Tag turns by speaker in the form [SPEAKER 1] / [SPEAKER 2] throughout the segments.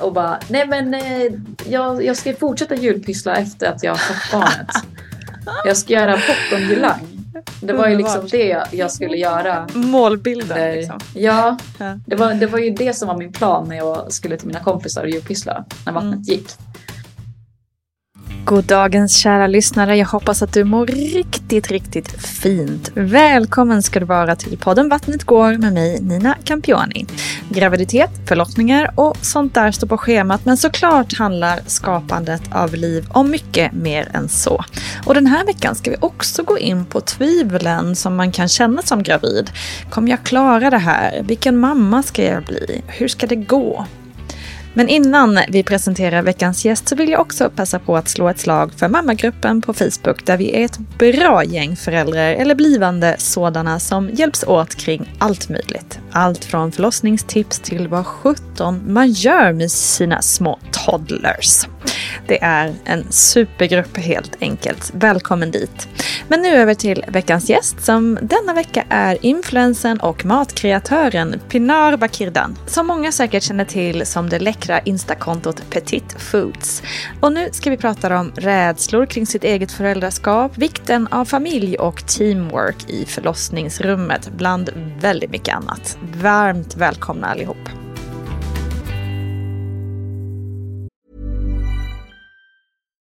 [SPEAKER 1] och bara, nej men eh, jag, jag ska fortsätta julpyssla efter att jag har fått barnet. Jag ska göra popcorngirlang. Det var ju liksom det jag skulle göra.
[SPEAKER 2] Målbilden liksom.
[SPEAKER 1] Ja, det var, det var ju det som var min plan när jag skulle till mina kompisar och julpyssla. När vattnet mm. gick.
[SPEAKER 2] God dagens kära lyssnare. Jag hoppas att du mår riktigt, riktigt fint. Välkommen ska du vara till podden Vattnet går med mig Nina Campioni. Graviditet, förlossningar och sånt där står på schemat men såklart handlar skapandet av liv om mycket mer än så. Och den här veckan ska vi också gå in på tvivlen som man kan känna som gravid. Kommer jag klara det här? Vilken mamma ska jag bli? Hur ska det gå? Men innan vi presenterar veckans gäst så vill jag också passa på att slå ett slag för mammagruppen på Facebook där vi är ett bra gäng föräldrar eller blivande sådana som hjälps åt kring allt möjligt. Allt från förlossningstips till vad sjutton man gör med sina små toddlers. Det är en supergrupp helt enkelt. Välkommen dit. Men nu över till veckans gäst som denna vecka är influensen och matkreatören Pinar Bakirdan. Som många säkert känner till som det läckra instakontot Petit Foods. Och nu ska vi prata om rädslor kring sitt eget föräldraskap, vikten av familj och teamwork i förlossningsrummet bland väldigt mycket annat. Varmt välkomna allihop.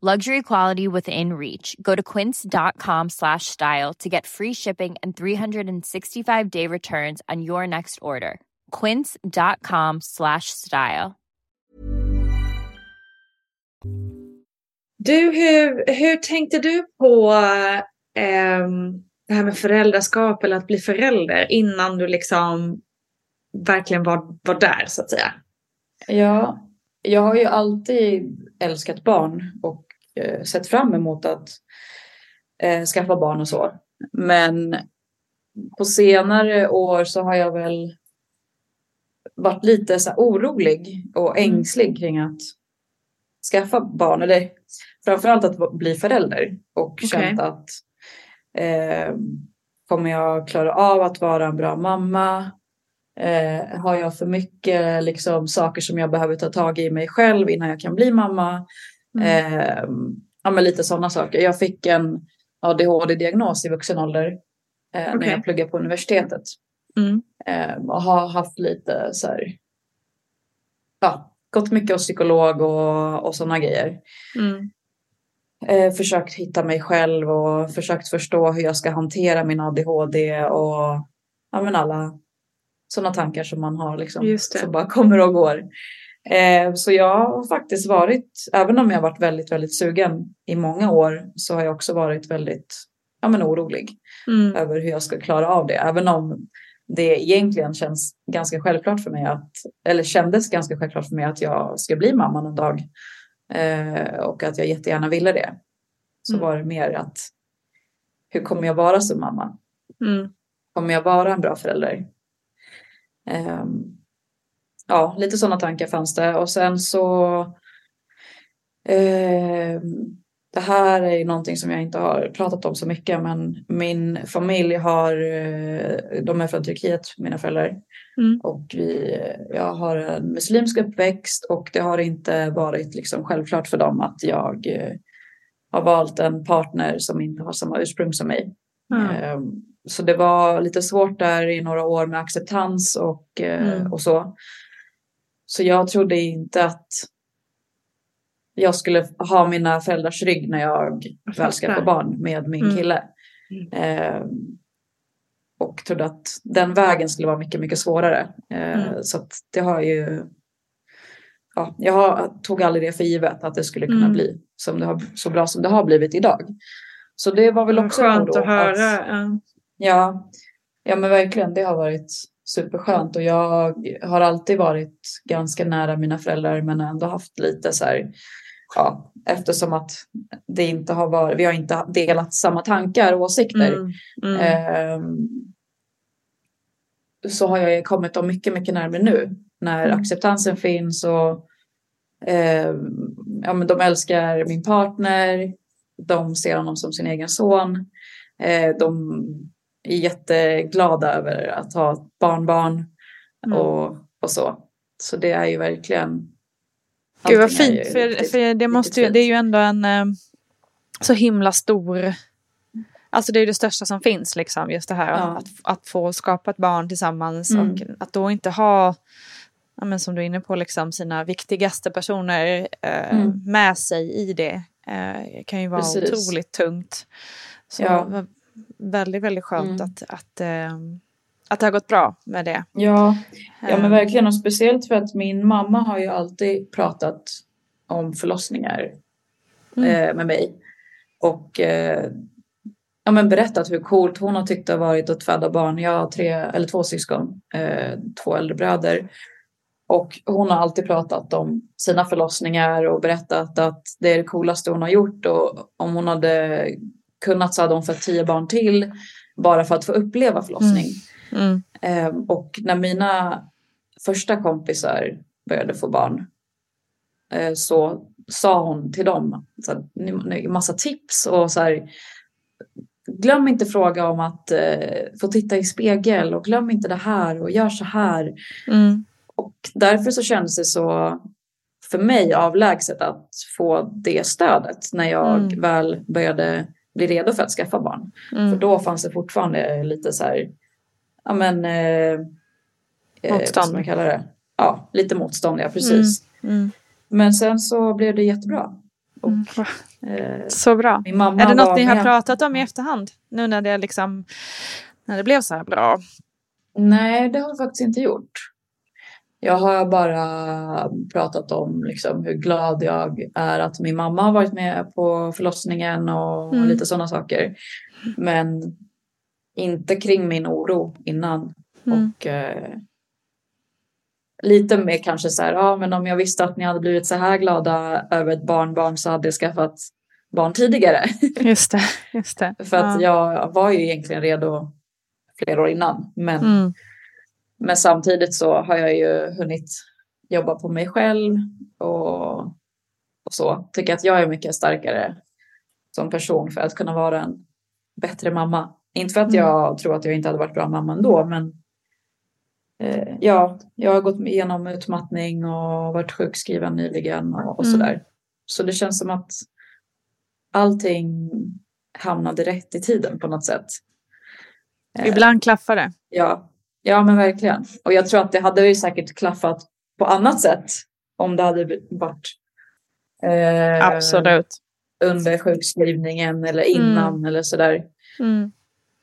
[SPEAKER 3] Luxury quality within reach. Go to quince.com slash style to get free shipping and 365-day returns on your next order. quince.com slash style.
[SPEAKER 2] Du, hur, hur tänkte du på eh, det här med föräldraskap eller att bli förälder innan du liksom verkligen var, var där så att säga?
[SPEAKER 1] Ja, jag har ju alltid älskat barn och eh, sett fram emot att eh, skaffa barn och så. Men på senare år så har jag väl varit lite så orolig och mm. ängslig kring att skaffa barn. Eller framförallt att bli förälder och okay. känt att eh, kommer jag klara av att vara en bra mamma? Eh, har jag för mycket liksom, saker som jag behöver ta tag i mig själv innan jag kan bli mamma? Mm. Eh, ja, men lite sådana saker. Jag fick en ADHD-diagnos i vuxen ålder eh,
[SPEAKER 2] Okej.
[SPEAKER 1] när jag pluggade på universitetet.
[SPEAKER 2] Mm.
[SPEAKER 1] Eh, och har haft lite så här, ja, gått mycket hos psykolog och, och sådana grejer.
[SPEAKER 2] Mm.
[SPEAKER 1] Eh, försökt hitta mig själv och försökt förstå hur jag ska hantera min ADHD och ja, men alla sådana tankar som man har liksom, som bara kommer och går. Eh, så jag har faktiskt varit, även om jag har varit väldigt, väldigt sugen i många år så har jag också varit väldigt ja, men orolig
[SPEAKER 2] Mm.
[SPEAKER 1] över hur jag ska klara av det. Även om det egentligen känns ganska självklart för mig att, eller kändes ganska självklart för mig att jag ska bli mamma en dag. Eh, och att jag jättegärna ville det. Så
[SPEAKER 2] Mm.
[SPEAKER 1] var det mer att hur kommer jag vara som mamma?
[SPEAKER 2] Mm.
[SPEAKER 1] Kommer jag vara en bra förälder? Ehm, ja, lite sådana tankar fanns det. Och sen så ehm, det här är ju någonting som jag inte har pratat om så mycket, men min familj har, eh, de är från Turkiet, mina föräldrar.
[SPEAKER 2] Mm.
[SPEAKER 1] Och vi, jag har en muslimsk uppväxt och det har inte varit liksom självklart för dem att jag eh, har valt en partner som inte har samma ursprung som mig.
[SPEAKER 2] Mm.
[SPEAKER 1] Så det var lite svårt där i några år med acceptans och, eh,
[SPEAKER 2] Mm.
[SPEAKER 1] och så. Så jag trodde inte att jag skulle ha mina föräldrars rygg när jag väl ska få
[SPEAKER 2] fattar.
[SPEAKER 1] barn med min
[SPEAKER 2] Mm.
[SPEAKER 1] kille. Ehm, och trodde att den vägen skulle vara mycket, mycket svårare. Eh,
[SPEAKER 2] Mm.
[SPEAKER 1] Så att det har ju... Ja, jag har, tog aldrig det för givet att det skulle kunna
[SPEAKER 2] Mm.
[SPEAKER 1] bli som det har, så bra som det har blivit idag. Så det var väl också
[SPEAKER 2] Skönt att höra. ja.
[SPEAKER 1] Ja, ja men verkligen. Det har varit superskönt och jag har alltid varit ganska nära mina föräldrar men ändå haft lite så här, ja, eftersom att det inte har varit, vi har inte delat samma tankar och åsikter.
[SPEAKER 2] Mm. Mm.
[SPEAKER 1] ehm, så har jag kommit dem mycket, mycket närmare nu när
[SPEAKER 2] Mm.
[SPEAKER 1] acceptansen finns och ehm, ja, men de älskar min partner. De ser honom som sin egen son. Eh, de är jätteglada över att ha ett barnbarn
[SPEAKER 2] Mm.
[SPEAKER 1] och, och så. Så det är ju verkligen...
[SPEAKER 2] Gud vad
[SPEAKER 1] är ju
[SPEAKER 2] fint. För,
[SPEAKER 1] riktigt-
[SPEAKER 2] för det, måste ju,
[SPEAKER 1] fint.
[SPEAKER 2] det är ju ändå en eh, så himla stor... Alltså det är ju det största som finns liksom. Just det här
[SPEAKER 1] Ja.
[SPEAKER 2] att, att få skapa ett barn tillsammans.
[SPEAKER 1] Mm.
[SPEAKER 2] Och att då inte ha, ja, men som du är inne på, liksom, sina viktigaste personer eh,
[SPEAKER 1] Mm.
[SPEAKER 2] med sig i det. Eh, kan ju vara
[SPEAKER 1] Precis.
[SPEAKER 2] otroligt tungt. Så
[SPEAKER 1] Ja.
[SPEAKER 2] Väldigt, väldigt skönt
[SPEAKER 1] Mm.
[SPEAKER 2] att, att, eh, att det har gått bra med det.
[SPEAKER 1] Ja, ja men verkligen och speciellt för att min mamma har ju alltid pratat om förlossningar
[SPEAKER 2] Mm.
[SPEAKER 1] eh, med mig. Och eh, ja, men berättat hur coolt hon har tyckt det har varit att föda barn. Jag har tre eller två syskon, eh, två äldre bröder. Och hon har alltid pratat om sina förlossningar och berättat att det är det coolaste hon har gjort. Och om hon hade kunnat så hade hon fått tio barn till bara för att få uppleva förlossning.
[SPEAKER 2] Mm.
[SPEAKER 1] Ehm, och när mina första kompisar började få barn eh, så sa hon till dem så här, massa tips och så här. Glöm inte fråga om att eh, få titta i spegel och glöm inte det här och gör så här.
[SPEAKER 2] Mm.
[SPEAKER 1] Och därför så kändes det så för mig avlägset att få det stödet när jag
[SPEAKER 2] Mm.
[SPEAKER 1] väl började bli redo för att skaffa barn.
[SPEAKER 2] Mm.
[SPEAKER 1] För då fanns det fortfarande lite så här, ja men, eh, eh,
[SPEAKER 2] Motstånd.
[SPEAKER 1] ska man kalla det? Ja, lite motstånd, ja precis.
[SPEAKER 2] Mm.
[SPEAKER 1] Men sen så blev det jättebra. Och
[SPEAKER 2] Mm.
[SPEAKER 1] eh,
[SPEAKER 2] Så bra. Är det något ni har
[SPEAKER 1] med.
[SPEAKER 2] pratat om i efterhand? Nu när det liksom när det blev så här bra.
[SPEAKER 1] Nej, det har jag faktiskt inte gjort. Jag har bara pratat om liksom hur glad jag är att min mamma har varit med på förlossningen och
[SPEAKER 2] Mm.
[SPEAKER 1] lite sådana saker. Men inte kring min oro innan.
[SPEAKER 2] Mm.
[SPEAKER 1] Och eh, lite mer kanske så här, ja men om jag visste att ni hade blivit så här glada över ett barnbarn så hade jag skaffat barn tidigare.
[SPEAKER 2] Just det. Just det.
[SPEAKER 1] För att
[SPEAKER 2] Ja.
[SPEAKER 1] jag var ju egentligen redo flera år innan. Men,
[SPEAKER 2] Mm.
[SPEAKER 1] Men samtidigt så har jag ju hunnit jobba på mig själv och, och så. Tycker att jag är mycket starkare som person för att kunna vara en bättre mamma. Inte för att
[SPEAKER 2] Mm.
[SPEAKER 1] jag tror att jag inte hade varit bra mamma ändå, men eh, ja, jag har gått igenom utmattning och varit sjukskriven nyligen och, och
[SPEAKER 2] Mm.
[SPEAKER 1] sådär. Så det känns som att allting hamnade rätt i tiden på något sätt.
[SPEAKER 2] Ibland klaffar det.
[SPEAKER 1] Ja, ja men verkligen. Och jag tror att det hade ju säkert klaffat på annat sätt om det hade varit
[SPEAKER 2] eh, Absolut.
[SPEAKER 1] under sjukskrivningen eller innan mm. eller sådär.
[SPEAKER 2] Mm.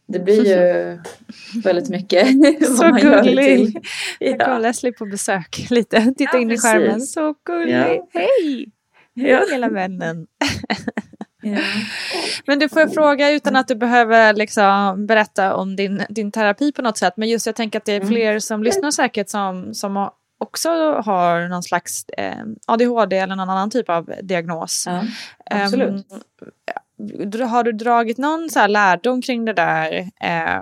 [SPEAKER 1] Det blir ju väldigt mycket
[SPEAKER 2] Så gullig! Ja. Jag Leslie på besök lite. Titta ja, in i skärmen. Så gullig! Ja. Hej! Ja. Hela vännen. Men du får jag fråga utan att du behöver liksom berätta om din, din terapi på något sätt. Men just jag tänker att det är mm. fler som lyssnar säkert som, som också har någon slags eh, ADHD eller någon annan typ av diagnos.
[SPEAKER 1] Ja, absolut.
[SPEAKER 2] Um, har du dragit någon så lärdom kring det där eh,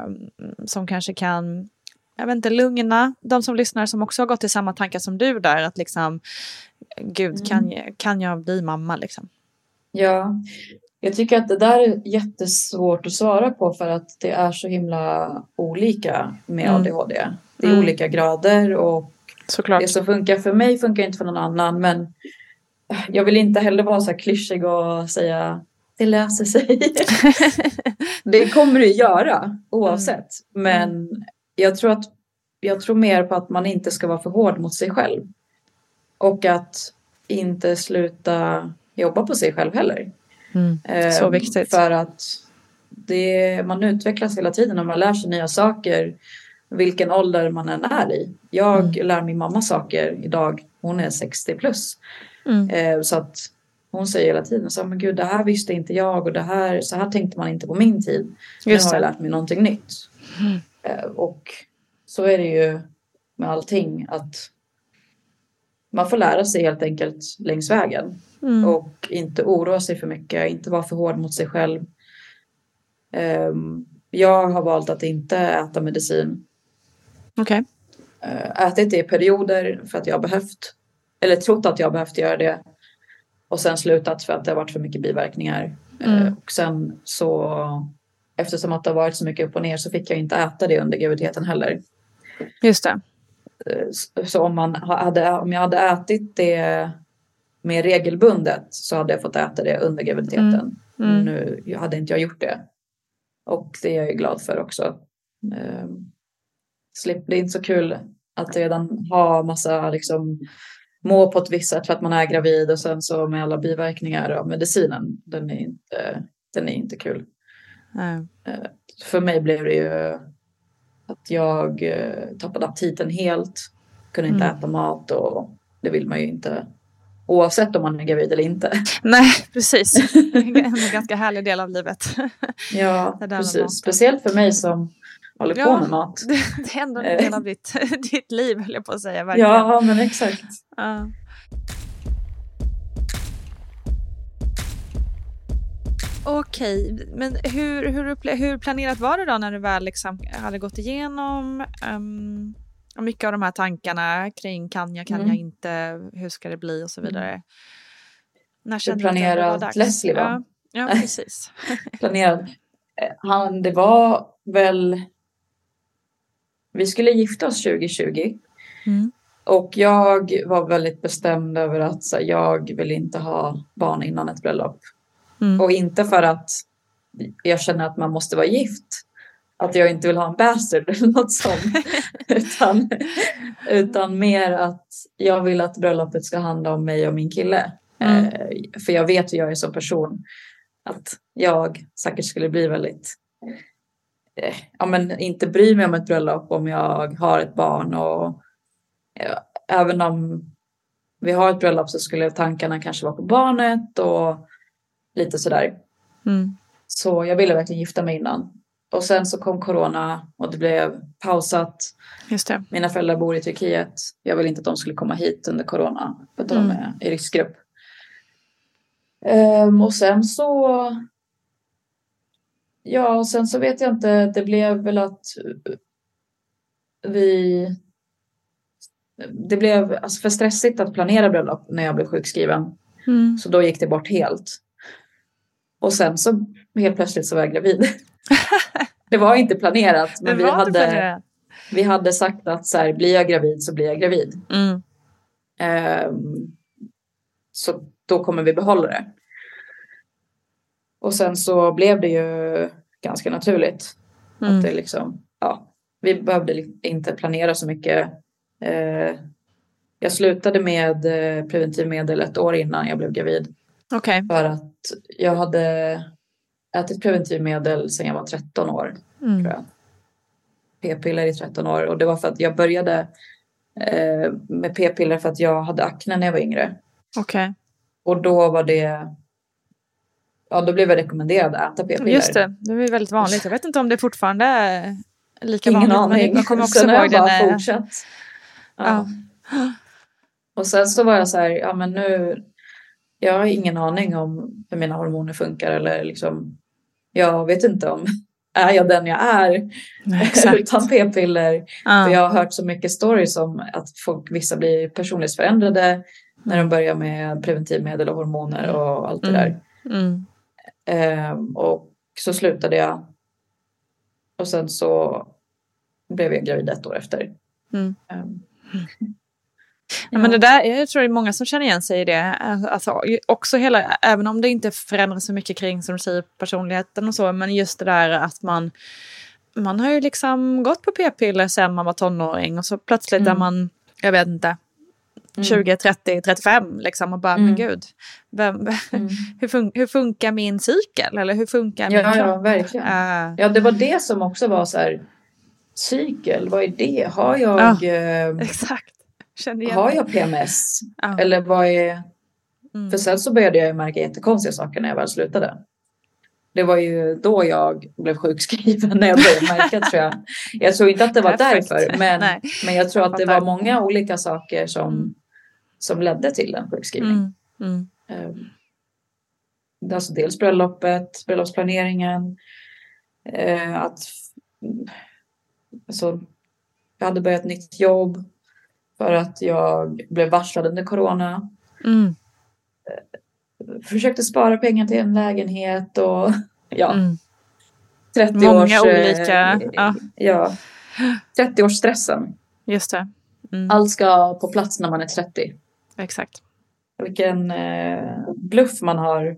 [SPEAKER 2] som kanske kan jag vet inte, lugna de som lyssnar som också har gått i samma tankar som du där att liksom gud mm. kan, jag, kan jag bli mamma liksom?
[SPEAKER 1] Ja, jag tycker att det där är jättesvårt att svara på för att det är så himla olika med mm. ADHD. Det är mm. olika grader och
[SPEAKER 2] Såklart.
[SPEAKER 1] det som funkar för mig funkar inte för någon annan. Men jag vill inte heller vara så här klyschig och säga det löser sig. det kommer det göra oavsett. Mm. Men jag tror, att, jag tror mer på att man inte ska vara för hård mot sig själv. Och att inte sluta jobba på sig själv heller.
[SPEAKER 2] Mm, så ehm, viktigt.
[SPEAKER 1] För att det, man utvecklas hela tiden och man lär sig nya saker vilken ålder man än är i. Jag mm. lär min mamma saker idag, hon är 60 plus.
[SPEAKER 2] Mm.
[SPEAKER 1] Ehm, så att hon säger hela tiden så men gud det här visste inte jag och det här, så här tänkte man inte på min tid. Nu har jag lärt mig någonting nytt.
[SPEAKER 2] Mm.
[SPEAKER 1] Ehm, och så är det ju med allting att man får lära sig helt enkelt längs vägen.
[SPEAKER 2] Mm.
[SPEAKER 1] Och inte oroa sig för mycket, inte vara för hård mot sig själv. Um, jag har valt att inte äta medicin.
[SPEAKER 2] Okej.
[SPEAKER 1] Okay. Uh, ätit det i perioder för att jag har behövt, eller trott att jag har behövt göra det. Och sen slutat för att det har varit för mycket biverkningar.
[SPEAKER 2] Mm.
[SPEAKER 1] Uh, och sen så, eftersom att det har varit så mycket upp och ner så fick jag inte äta det under graviditeten heller.
[SPEAKER 2] Just det.
[SPEAKER 1] Uh, så om, man hade, om jag hade ätit det mer regelbundet så hade jag fått äta det under graviditeten.
[SPEAKER 2] Mm. Mm.
[SPEAKER 1] Nu hade inte jag gjort det. Och det är jag glad för också. Ehm, det är inte så kul att redan ha massa liksom, må på ett visst sätt för att man är gravid och sen så med alla biverkningar av medicinen. Den är inte, den är inte kul.
[SPEAKER 2] Mm.
[SPEAKER 1] För mig blev det ju att jag eh, tappade aptiten helt. Kunde inte mm. äta mat och det vill man ju inte Oavsett om man är gravid eller inte.
[SPEAKER 2] Nej, precis. En ganska härlig del av livet.
[SPEAKER 1] Ja, precis. Speciellt för mig som håller ja, på med mat.
[SPEAKER 2] Det, det är ändå en del av ditt, ditt liv, höll jag på att säga. Verkligen.
[SPEAKER 1] Ja, men exakt.
[SPEAKER 2] Ja. Okej, men hur, hur, hur planerat var det då när du väl liksom hade gått igenom um, mycket av de här tankarna kring kan jag, kan mm. jag inte, hur ska det bli och så vidare. Mm.
[SPEAKER 1] När kände du planerat Leslie va?
[SPEAKER 2] Ja, ja precis.
[SPEAKER 1] planerad. Eh, han, det var väl, vi skulle gifta oss 2020.
[SPEAKER 2] Mm.
[SPEAKER 1] Och jag var väldigt bestämd över att så, jag vill inte ha barn innan ett bröllop.
[SPEAKER 2] Mm.
[SPEAKER 1] Och inte för att jag känner att man måste vara gift att jag inte vill ha en bastard eller något sånt. utan, utan mer att jag vill att bröllopet ska handla om mig och min kille.
[SPEAKER 2] Mm.
[SPEAKER 1] Eh, för jag vet hur jag är som person. Att jag säkert skulle bli väldigt eh, ja, men inte bry mig om ett bröllop om jag har ett barn. Och ja, även om vi har ett bröllop så skulle tankarna kanske vara på barnet och lite sådär.
[SPEAKER 2] Mm.
[SPEAKER 1] Så jag ville verkligen gifta mig innan. Och sen så kom corona och det blev pausat.
[SPEAKER 2] Just det.
[SPEAKER 1] Mina föräldrar bor i Turkiet. Jag ville inte att de skulle komma hit under corona. För de mm. är i riskgrupp. Um, och sen så... Ja, och sen så vet jag inte. Det blev väl att vi... Det blev alltså för stressigt att planera bröllop när jag blev sjukskriven.
[SPEAKER 2] Mm.
[SPEAKER 1] Så då gick det bort helt. Och sen så helt plötsligt så var jag gravid. det var inte planerat. Men vi hade, vi hade sagt att så här, blir jag gravid så blir jag gravid.
[SPEAKER 2] Mm.
[SPEAKER 1] Um, så då kommer vi behålla det. Och sen så blev det ju ganska naturligt.
[SPEAKER 2] Mm.
[SPEAKER 1] Att det liksom, ja, vi behövde inte planera så mycket. Eh, jag slutade med eh, preventivmedel ett år innan jag blev gravid.
[SPEAKER 2] Okej.
[SPEAKER 1] För att jag hade ätit preventivmedel sedan jag var 13 år.
[SPEAKER 2] Mm.
[SPEAKER 1] Tror jag. P-piller i 13 år. Och det var för att jag började eh, med p-piller för att jag hade akne när jag var yngre.
[SPEAKER 2] Okej.
[SPEAKER 1] Och då var det... Ja, då blev jag rekommenderad att äta p-piller.
[SPEAKER 2] Just det, det är väldigt vanligt. Jag vet inte om det fortfarande är lika
[SPEAKER 1] Ingen
[SPEAKER 2] vanligt.
[SPEAKER 1] aning.
[SPEAKER 2] Men jag kommer också
[SPEAKER 1] Sen har
[SPEAKER 2] ihåg
[SPEAKER 1] jag bara fortsatt.
[SPEAKER 2] Ja.
[SPEAKER 1] Ja. Och sen så var jag så här, ja men nu, jag har ingen aning om hur mina hormoner funkar eller liksom, jag vet inte om, är jag den jag är
[SPEAKER 2] Nej,
[SPEAKER 1] utan p-piller? För jag har hört så mycket stories om att folk, vissa blir personlighetsförändrade när de börjar med preventivmedel och hormoner och allt det
[SPEAKER 2] Mm.
[SPEAKER 1] där.
[SPEAKER 2] Mm.
[SPEAKER 1] Ehm, och så slutade jag. Och sen så blev jag gravid ett år efter.
[SPEAKER 2] Mm.
[SPEAKER 1] Ehm,
[SPEAKER 2] Ja, men det där, jag tror det är många som känner igen sig i det. Alltså, också hela, även om det inte förändras så mycket kring som du säger, personligheten och så, men just det där att man man har ju liksom gått på p-piller sedan man var tonåring och så plötsligt är
[SPEAKER 1] Mm.
[SPEAKER 2] man, jag vet inte, 20, 30, 35 liksom och bara,
[SPEAKER 1] Mm.
[SPEAKER 2] men gud, vem,
[SPEAKER 1] Mm.
[SPEAKER 2] hur, fun hur funkar min cykel eller hur funkar min
[SPEAKER 1] Ja, ja,
[SPEAKER 2] kropp?
[SPEAKER 1] verkligen.
[SPEAKER 2] Äh,
[SPEAKER 1] Ja, det var det som också var så här. Cykel, vad är det? Har jag, eh,
[SPEAKER 2] exakt, känner igen
[SPEAKER 1] har jag PMS?
[SPEAKER 2] Ja.
[SPEAKER 1] Eller vad är...
[SPEAKER 2] Mm.
[SPEAKER 1] För sen så började jag märka jättekonstiga saker när jag väl slutade. Det var ju då jag blev sjukskriven när jag började märka tror jag. Jag tror inte att det var
[SPEAKER 2] Perfekt.
[SPEAKER 1] därför. Men,
[SPEAKER 2] Nej,
[SPEAKER 1] men jag tror att det var många olika saker som,
[SPEAKER 2] Mm.
[SPEAKER 1] som ledde till en sjukskrivning.
[SPEAKER 2] Mm.
[SPEAKER 1] Um, alltså dels bröllopet, bröllopsplaneringen. eh, att alltså, jag hade börjat nytt jobb för att jag blev varslad under corona.
[SPEAKER 2] Mm.
[SPEAKER 1] Försökte spara pengar till en lägenhet och ja,
[SPEAKER 2] Mm.
[SPEAKER 1] 30
[SPEAKER 2] Många
[SPEAKER 1] års...
[SPEAKER 2] olika,
[SPEAKER 1] eh,
[SPEAKER 2] ja.
[SPEAKER 1] ja. 30 års stressen.
[SPEAKER 2] Just det. Mm.
[SPEAKER 1] Allt ska på plats när man är 30.
[SPEAKER 2] Exakt.
[SPEAKER 1] Vilken eh, bluff man har.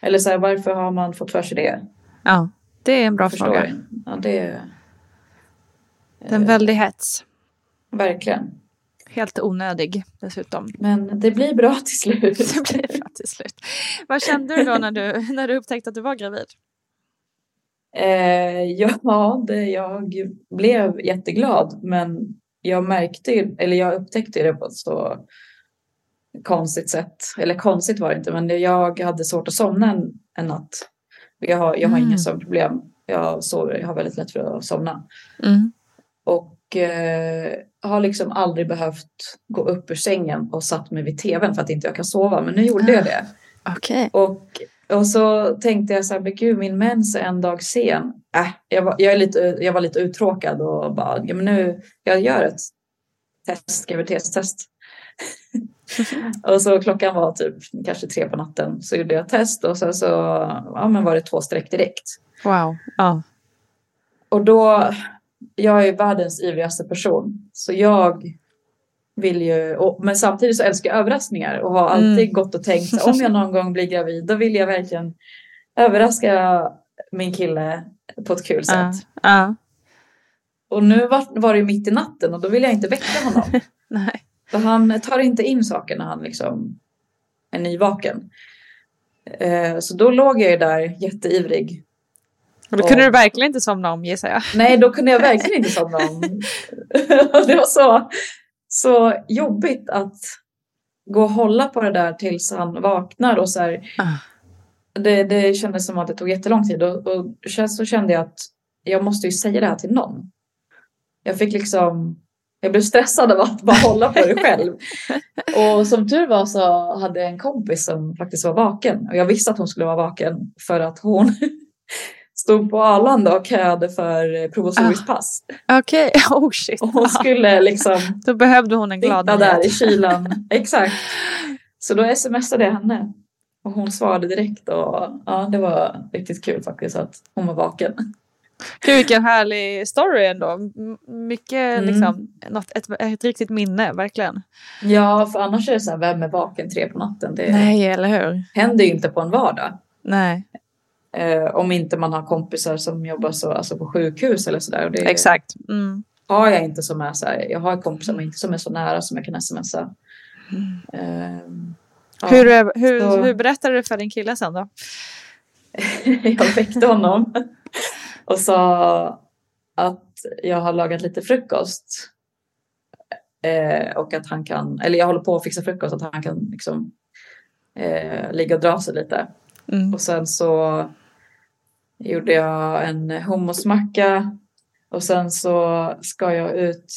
[SPEAKER 1] Eller så här, varför har man fått för sig det?
[SPEAKER 2] Ja, det är en bra fråga.
[SPEAKER 1] Ja, det är
[SPEAKER 2] Det är en väldig hets.
[SPEAKER 1] verkligen.
[SPEAKER 2] Helt onödig dessutom.
[SPEAKER 1] Men det blir bra till slut.
[SPEAKER 2] Det blir bra till slut. Vad kände du då när du, när du upptäckte att du var gravid?
[SPEAKER 1] Eh, ja, det, jag blev jätteglad. Men jag märkte eller jag upptäckte det på ett så konstigt sätt. Eller konstigt var det inte, men jag hade svårt att somna en, en natt. Jag har, jag har
[SPEAKER 2] Mm.
[SPEAKER 1] inga sömnproblem. Jag sover, jag har väldigt lätt för att somna.
[SPEAKER 2] Mm.
[SPEAKER 1] Och eh, har liksom aldrig behövt gå upp ur sängen och satt mig vid tvn för att inte jag kan sova. Men nu gjorde jag det.
[SPEAKER 2] Okej.
[SPEAKER 1] Och, och så tänkte jag så här, men gud min mens är en dag sen. Äh, jag, var, jag, är lite, jag var lite uttråkad och bara, ja, men nu, jag gör ett test, graviditetstest. och så klockan var typ kanske tre på natten så gjorde jag test och sen så ja, men var det två streck direkt.
[SPEAKER 2] Wow. Ja.
[SPEAKER 1] Och då, jag är världens ivrigaste person. Så jag vill ju, och, men samtidigt så älskar jag överraskningar och har alltid
[SPEAKER 2] Mm.
[SPEAKER 1] gått och tänkt så, om jag någon gång blir gravid då vill jag verkligen överraska min kille på ett kul sätt.
[SPEAKER 2] ja.
[SPEAKER 1] Och nu var, var det mitt i natten och då vill jag inte väcka honom.
[SPEAKER 2] Nej.
[SPEAKER 1] För han tar inte in saker när han liksom är nyvaken. Eh, så då låg jag ju där jätteivrig
[SPEAKER 2] Och då kunde du verkligen inte somna om gissar jag.
[SPEAKER 1] Nej, då kunde jag verkligen inte somna om. det var så, så jobbigt att gå och hålla på det där tills han vaknar. Och så här,
[SPEAKER 2] Ah.
[SPEAKER 1] det, det kändes som att det tog jättelång tid. Och, och så kände jag att jag måste ju säga det här till någon. Jag fick liksom... Jag blev stressad av att bara hålla på det själv. Och som tur var så hade jag en kompis som faktiskt var vaken. Och jag visste att hon skulle vara vaken för att hon stod på Arlanda och köade för provisoriskt pass.
[SPEAKER 2] Okej, oh shit.
[SPEAKER 1] Och hon skulle liksom
[SPEAKER 2] Då behövde hon en glad
[SPEAKER 1] där i kylan. Exakt. Så då smsade jag henne. Och hon svarade direkt och ja, det var riktigt kul faktiskt att hon var vaken.
[SPEAKER 2] Gud, vilken härlig story ändå. Mycket
[SPEAKER 1] Mm.
[SPEAKER 2] liksom, något, ett, ett riktigt minne, verkligen.
[SPEAKER 1] Ja, för annars är det så här, vem är vaken tre på natten? Det
[SPEAKER 2] Nej, eller hur?
[SPEAKER 1] händer ju inte på en vardag.
[SPEAKER 2] Nej.
[SPEAKER 1] Eh, om inte man har kompisar som jobbar så, alltså på sjukhus eller sådär.
[SPEAKER 2] Exakt. Mm.
[SPEAKER 1] har jag inte som är så här, jag har kompisar men inte som är så nära som jag kan smsa. Eh, ja.
[SPEAKER 2] Hur, hur,
[SPEAKER 1] så-
[SPEAKER 2] hur berättade du för din kille sen då?
[SPEAKER 1] jag väckte honom och sa att jag har lagat lite frukost. Eh, och att han kan, eller jag håller på att fixa frukost, att han kan liksom eh, ligga och dra sig lite.
[SPEAKER 2] Mm.
[SPEAKER 1] Och sen så gjorde jag en hummusmacka och sen så ska jag ut.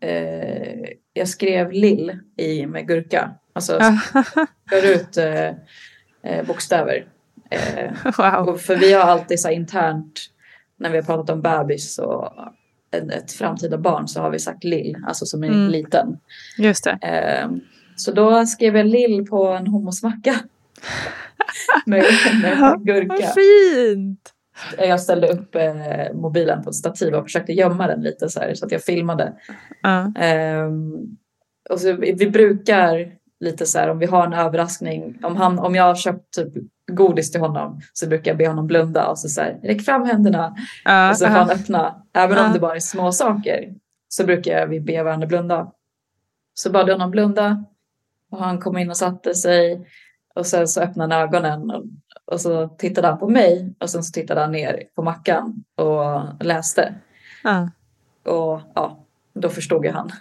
[SPEAKER 1] Eh, jag skrev lill i med gurka. Alltså skar ut eh, eh, bokstäver. Eh,
[SPEAKER 2] wow.
[SPEAKER 1] för vi har alltid så här internt när vi har pratat om bebis och ett, ett framtida barn så har vi sagt lill, alltså som en
[SPEAKER 2] Mm.
[SPEAKER 1] liten.
[SPEAKER 2] Just det.
[SPEAKER 1] Eh, så då skrev jag lill på en hummusmacka. med, med gurka.
[SPEAKER 2] Vad fint!
[SPEAKER 1] Jag ställde upp eh, mobilen på ett stativ och försökte gömma den lite så här så att jag filmade.
[SPEAKER 2] Ja.
[SPEAKER 1] Ehm, och så vi, vi brukar lite så här om vi har en överraskning. Om, han, om jag har köpt typ godis till honom så brukar jag be honom blunda och så, så här, räck fram händerna.
[SPEAKER 2] Ja,
[SPEAKER 1] och så får
[SPEAKER 2] ja.
[SPEAKER 1] han öppna. Även om det bara är små saker så brukar vi be varandra blunda. Så bad jag honom blunda och han kom in och satte sig och sen så öppnade han ögonen och, och så tittade han på mig och sen så tittade han ner på mackan och läste.
[SPEAKER 2] Ja.
[SPEAKER 1] Och ja, då förstod ju han.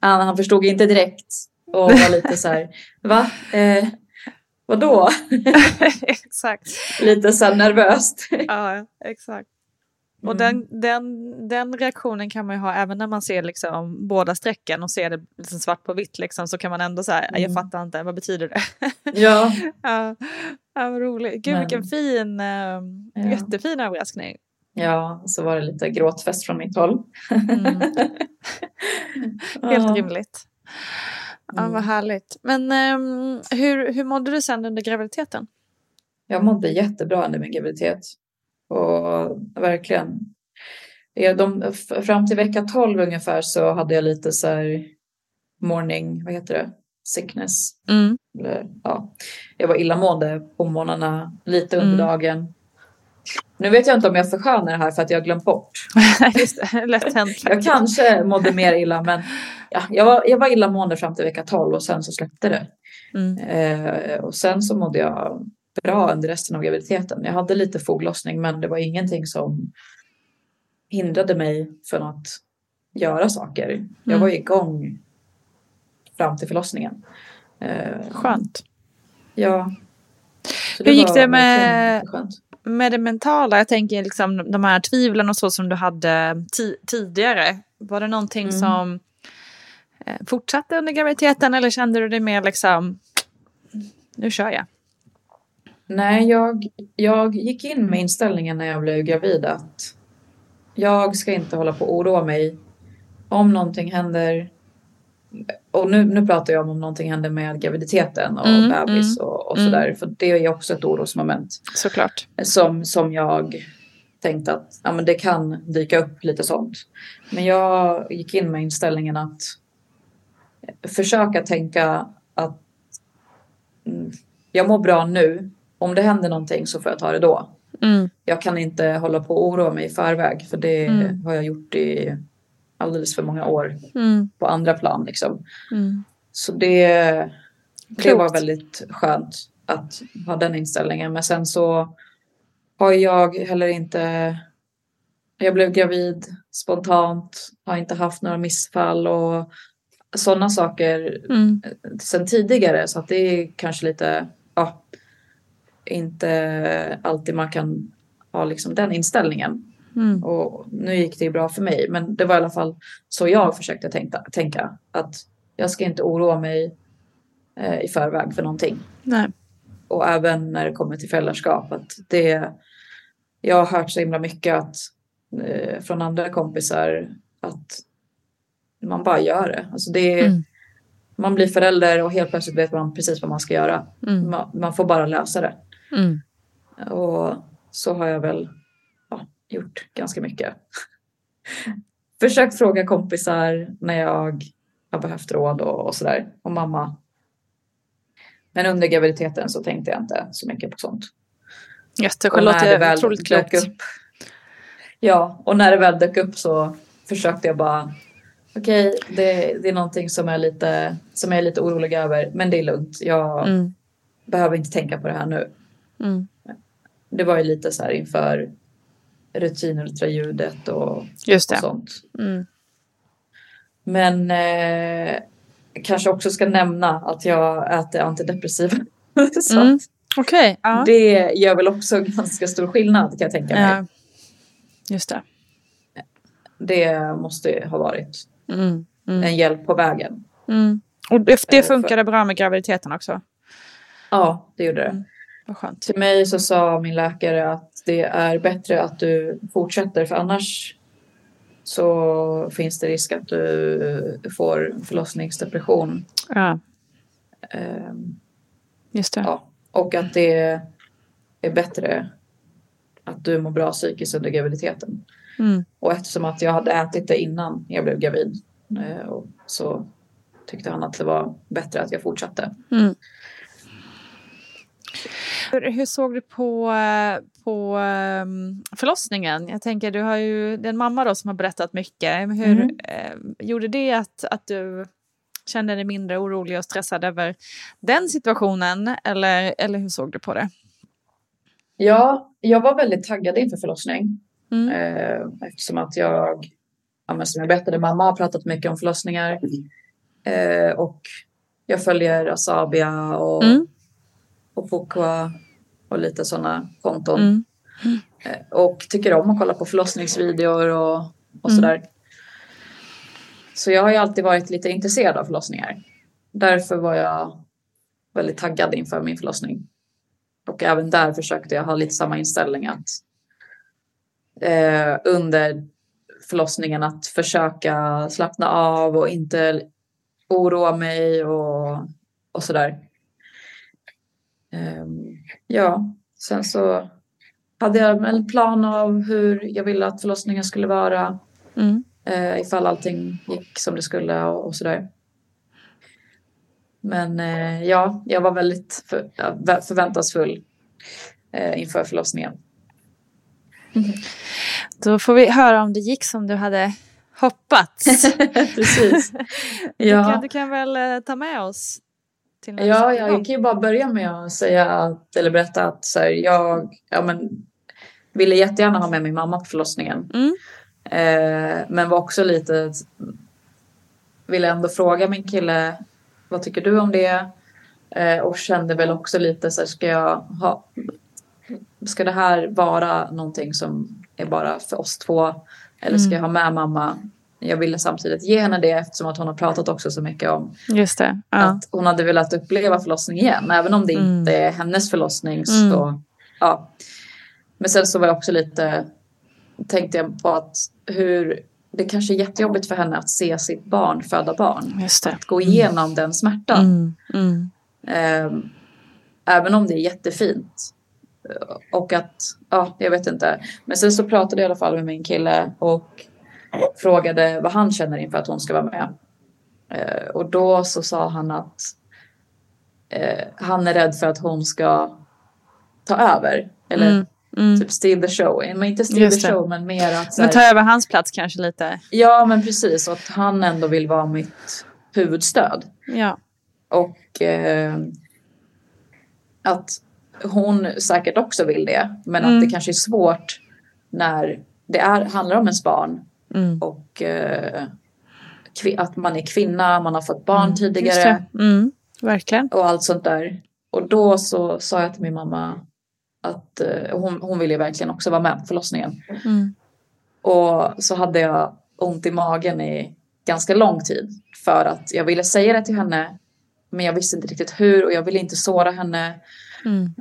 [SPEAKER 1] Han, han förstod inte direkt och var lite så här, va? Eh, vadå?
[SPEAKER 2] exakt.
[SPEAKER 1] lite så nervöst.
[SPEAKER 2] Ja, exakt. Och
[SPEAKER 1] Mm.
[SPEAKER 2] den, den, den reaktionen kan man ju ha även när man ser liksom båda strecken och ser det liksom svart på vitt liksom, så kan man ändå säga jag
[SPEAKER 1] Mm.
[SPEAKER 2] fattar inte, vad betyder det?
[SPEAKER 1] Ja,
[SPEAKER 2] ja, ja, vad roligt. Gud
[SPEAKER 1] Men-
[SPEAKER 2] vilken fin, eh,
[SPEAKER 1] Ja.
[SPEAKER 2] jättefin överraskning.
[SPEAKER 1] ja, så var det lite gråtfest från mitt håll.
[SPEAKER 2] Mm. Helt rimligt. Ja, vad
[SPEAKER 1] Mm.
[SPEAKER 2] härligt. Men ehm, hur, hur mådde du sen under graviditeten?
[SPEAKER 1] Jag mådde jättebra under min graviditet. Och verkligen. De, fram till vecka 12 ungefär så hade jag lite så här morning, vad heter det? Sickness.
[SPEAKER 2] Mm.
[SPEAKER 1] Eller, ja, jag var illamående på morgnarna, lite under
[SPEAKER 2] Mm.
[SPEAKER 1] dagen. Nu vet jag inte om jag förskönar det här för att jag har glömt bort.
[SPEAKER 2] Lätt hänt.
[SPEAKER 1] Jag kanske mådde mer illa men ja, jag, var, jag var illamående fram till vecka 12 och sen så släppte det.
[SPEAKER 2] Mm.
[SPEAKER 1] Eh, och sen så mådde jag bra under resten av graviditeten. Jag hade lite foglossning men det var ingenting som hindrade mig från att göra saker. Jag
[SPEAKER 2] Mm.
[SPEAKER 1] var igång fram till förlossningen. Eh,
[SPEAKER 2] Skönt.
[SPEAKER 1] Ja.
[SPEAKER 2] Hur gick det med-. Med det mentala, jag tänker liksom de här tvivlen och så som du hade ti- tidigare. Var det någonting
[SPEAKER 1] Mm.
[SPEAKER 2] som eh, fortsatte under graviditeten eller kände du dig mer liksom, nu kör jag?
[SPEAKER 1] Nej, jag, jag gick in med inställningen när jag blev gravid att jag ska inte hålla på och oroa mig om någonting händer. Och nu, nu pratar jag om om någonting händer med graviditeten och
[SPEAKER 2] Mm,
[SPEAKER 1] bebis
[SPEAKER 2] mm,
[SPEAKER 1] och, och
[SPEAKER 2] mm.
[SPEAKER 1] sådär. För det är också ett orosmoment
[SPEAKER 2] Såklart.
[SPEAKER 1] som, som jag tänkte att ja, men det kan dyka upp lite sånt. Men jag gick in med inställningen att försöka tänka att mm, jag mår bra nu. Om det händer någonting så får jag ta det då.
[SPEAKER 2] Mm.
[SPEAKER 1] Jag kan inte hålla på och oroa mig i förväg för det
[SPEAKER 2] Mm.
[SPEAKER 1] har jag gjort i alldeles för många år
[SPEAKER 2] Mm.
[SPEAKER 1] på andra plan. Liksom.
[SPEAKER 2] Mm.
[SPEAKER 1] Så det, det
[SPEAKER 2] Klokt.
[SPEAKER 1] var väldigt skönt att ha den inställningen. Men sen så har jag heller inte... Jag blev gravid spontant, har inte haft några missfall och sådana saker
[SPEAKER 2] Mm.
[SPEAKER 1] sen tidigare. Så att det är kanske lite, inte alltid man kan ha liksom den inställningen.
[SPEAKER 2] Mm.
[SPEAKER 1] Och nu gick det ju bra för mig, men det var i alla fall så jag försökte tänka, tänka att jag ska inte oroa mig eh, i förväg för någonting.
[SPEAKER 2] Nej.
[SPEAKER 1] Och även när det kommer till föräldraskap. Att det, jag har hört så himla mycket att, eh, från andra kompisar att man bara gör det. Alltså det är,
[SPEAKER 2] Mm.
[SPEAKER 1] Man blir förälder och helt plötsligt vet man precis vad man ska göra.
[SPEAKER 2] Mm.
[SPEAKER 1] Man, man får bara lösa det.
[SPEAKER 2] Mm.
[SPEAKER 1] Och så har jag väl ja, gjort ganska mycket. Försökt fråga kompisar när jag har behövt råd och, och sådär. Och mamma. Men under graviditeten så tänkte jag inte så mycket på sånt. När det väl
[SPEAKER 2] otroligt klokt.
[SPEAKER 1] upp. Ja, och när det väl dök upp så försökte jag bara okej, det, det är någonting som, är lite, som jag är lite orolig över, men det är lugnt. Jag
[SPEAKER 2] Mm.
[SPEAKER 1] behöver inte tänka på det här nu.
[SPEAKER 2] Mm.
[SPEAKER 1] Det var ju lite så här inför rutinultraljudet och,
[SPEAKER 2] Just
[SPEAKER 1] och
[SPEAKER 2] det.
[SPEAKER 1] sånt.
[SPEAKER 2] Mm.
[SPEAKER 1] Men eh, kanske också ska nämna att jag äter antidepressiva. så
[SPEAKER 2] Mm. Okej, ja.
[SPEAKER 1] det gör väl också ganska stor skillnad kan jag tänka mig.
[SPEAKER 2] ja. Just det.
[SPEAKER 1] Det måste ha varit
[SPEAKER 2] Mm. Mm.
[SPEAKER 1] en hjälp på vägen.
[SPEAKER 2] Mm. Och det, det
[SPEAKER 1] Eh,
[SPEAKER 2] funkade bra med graviditeten också.
[SPEAKER 1] Ja, det gjorde det.
[SPEAKER 2] Vad skönt.
[SPEAKER 1] Till mig så sa min läkare att det är bättre att du fortsätter för annars så finns det risk att du får förlossningsdepression.
[SPEAKER 2] Ja,
[SPEAKER 1] Ehm,
[SPEAKER 2] just det.
[SPEAKER 1] Ja, och att det är bättre att du mår bra psykiskt under graviditeten.
[SPEAKER 2] Mm.
[SPEAKER 1] Och eftersom att jag hade ätit det innan jag blev gravid eh, så tyckte han att det var bättre att jag fortsatte.
[SPEAKER 2] Mm. Hur, hur såg du på, på ehm, förlossningen? Jag tänker, du har ju en mamma då som har berättat mycket. Hur
[SPEAKER 1] Mm.
[SPEAKER 2] eh, gjorde det att, att du kände dig mindre orolig och stressad över den situationen? Eller, eller hur såg du på det?
[SPEAKER 1] Ja, jag var väldigt taggad inför förlossning.
[SPEAKER 2] Mm.
[SPEAKER 1] Eh, eftersom att jag, ja, som jag berättade, mamma har pratat mycket om förlossningar. Eh, och jag följer Asabia och,
[SPEAKER 2] Mm.
[SPEAKER 1] Och Fokua och lite sådana konton.
[SPEAKER 2] Mm.
[SPEAKER 1] Eh, och tycker om att kolla på förlossningsvideor och, och
[SPEAKER 2] Mm.
[SPEAKER 1] sådär. Så jag har ju alltid varit lite intresserad av förlossningar. Därför var jag väldigt taggad inför min förlossning. Och även där försökte jag ha lite samma inställning att eh, under förlossningen att försöka slappna av och inte oroa mig och, och sådär. Ehm, ja, sen så hade jag en plan av hur jag ville att förlossningen skulle vara.
[SPEAKER 2] Mm.
[SPEAKER 1] Eh, ifall allting gick som det skulle och, och sådär. Men eh, ja, jag var väldigt för, förväntansfull eh, inför förlossningen.
[SPEAKER 2] Då får vi höra om det gick som du hade hoppats.
[SPEAKER 1] Precis.
[SPEAKER 2] Du,
[SPEAKER 1] Ja.
[SPEAKER 2] kan, du kan väl ta med oss till
[SPEAKER 1] Ja, jag
[SPEAKER 2] igång.
[SPEAKER 1] kan ju bara börja med att säga att, eller berätta att så här, jag ja, men, ville jättegärna ha med min mamma på förlossningen.
[SPEAKER 2] Mm.
[SPEAKER 1] Eh, men var också lite, ville ändå fråga min kille, vad tycker du om det? Eh, och kände väl också lite så här, ska jag ha, ska det här vara någonting som är bara för oss två? Eller ska
[SPEAKER 2] Mm.
[SPEAKER 1] jag ha med mamma? Jag ville samtidigt ge henne det eftersom att hon har pratat också så mycket om
[SPEAKER 2] Just det. Ja.
[SPEAKER 1] att hon hade velat uppleva förlossning igen. Även om det
[SPEAKER 2] Mm.
[SPEAKER 1] inte är hennes förlossning. Så, ja. Men sen så var jag också lite, tänkte jag på att hur, det kanske är jättejobbigt för henne att se sitt barn föda barn.
[SPEAKER 2] Just det.
[SPEAKER 1] Att gå igenom den smärtan.
[SPEAKER 2] Mm. Mm.
[SPEAKER 1] Ehm, även om det är jättefint. Och att, ja, jag vet inte. Men sen så pratade jag i alla fall med min kille och frågade vad han känner inför att hon ska vara med. Eh, och då så sa han att eh, han är rädd för att hon ska ta över. Eller
[SPEAKER 2] Mm. Mm.
[SPEAKER 1] typ steal the show. Men inte steal
[SPEAKER 2] Just
[SPEAKER 1] the
[SPEAKER 2] det.
[SPEAKER 1] show men mer att
[SPEAKER 2] Men
[SPEAKER 1] här,
[SPEAKER 2] ta över hans plats kanske lite.
[SPEAKER 1] Ja men precis. Och att han ändå vill vara mitt huvudstöd.
[SPEAKER 2] Ja.
[SPEAKER 1] Och eh, att hon säkert också vill det. Men
[SPEAKER 2] Mm.
[SPEAKER 1] att det kanske är svårt när det är, handlar om ens barn.
[SPEAKER 2] Mm.
[SPEAKER 1] Och eh, att man är kvinna, man har fått barn
[SPEAKER 2] Just
[SPEAKER 1] tidigare.
[SPEAKER 2] Mm. Verkligen.
[SPEAKER 1] Och allt sånt där. Och då så sa jag till min mamma att eh, hon, hon ville verkligen också vara med på förlossningen.
[SPEAKER 2] Mm.
[SPEAKER 1] Och så hade jag ont i magen i ganska lång tid. För att jag ville säga det till henne. Men jag visste inte riktigt hur och jag ville inte såra henne.
[SPEAKER 2] Mm.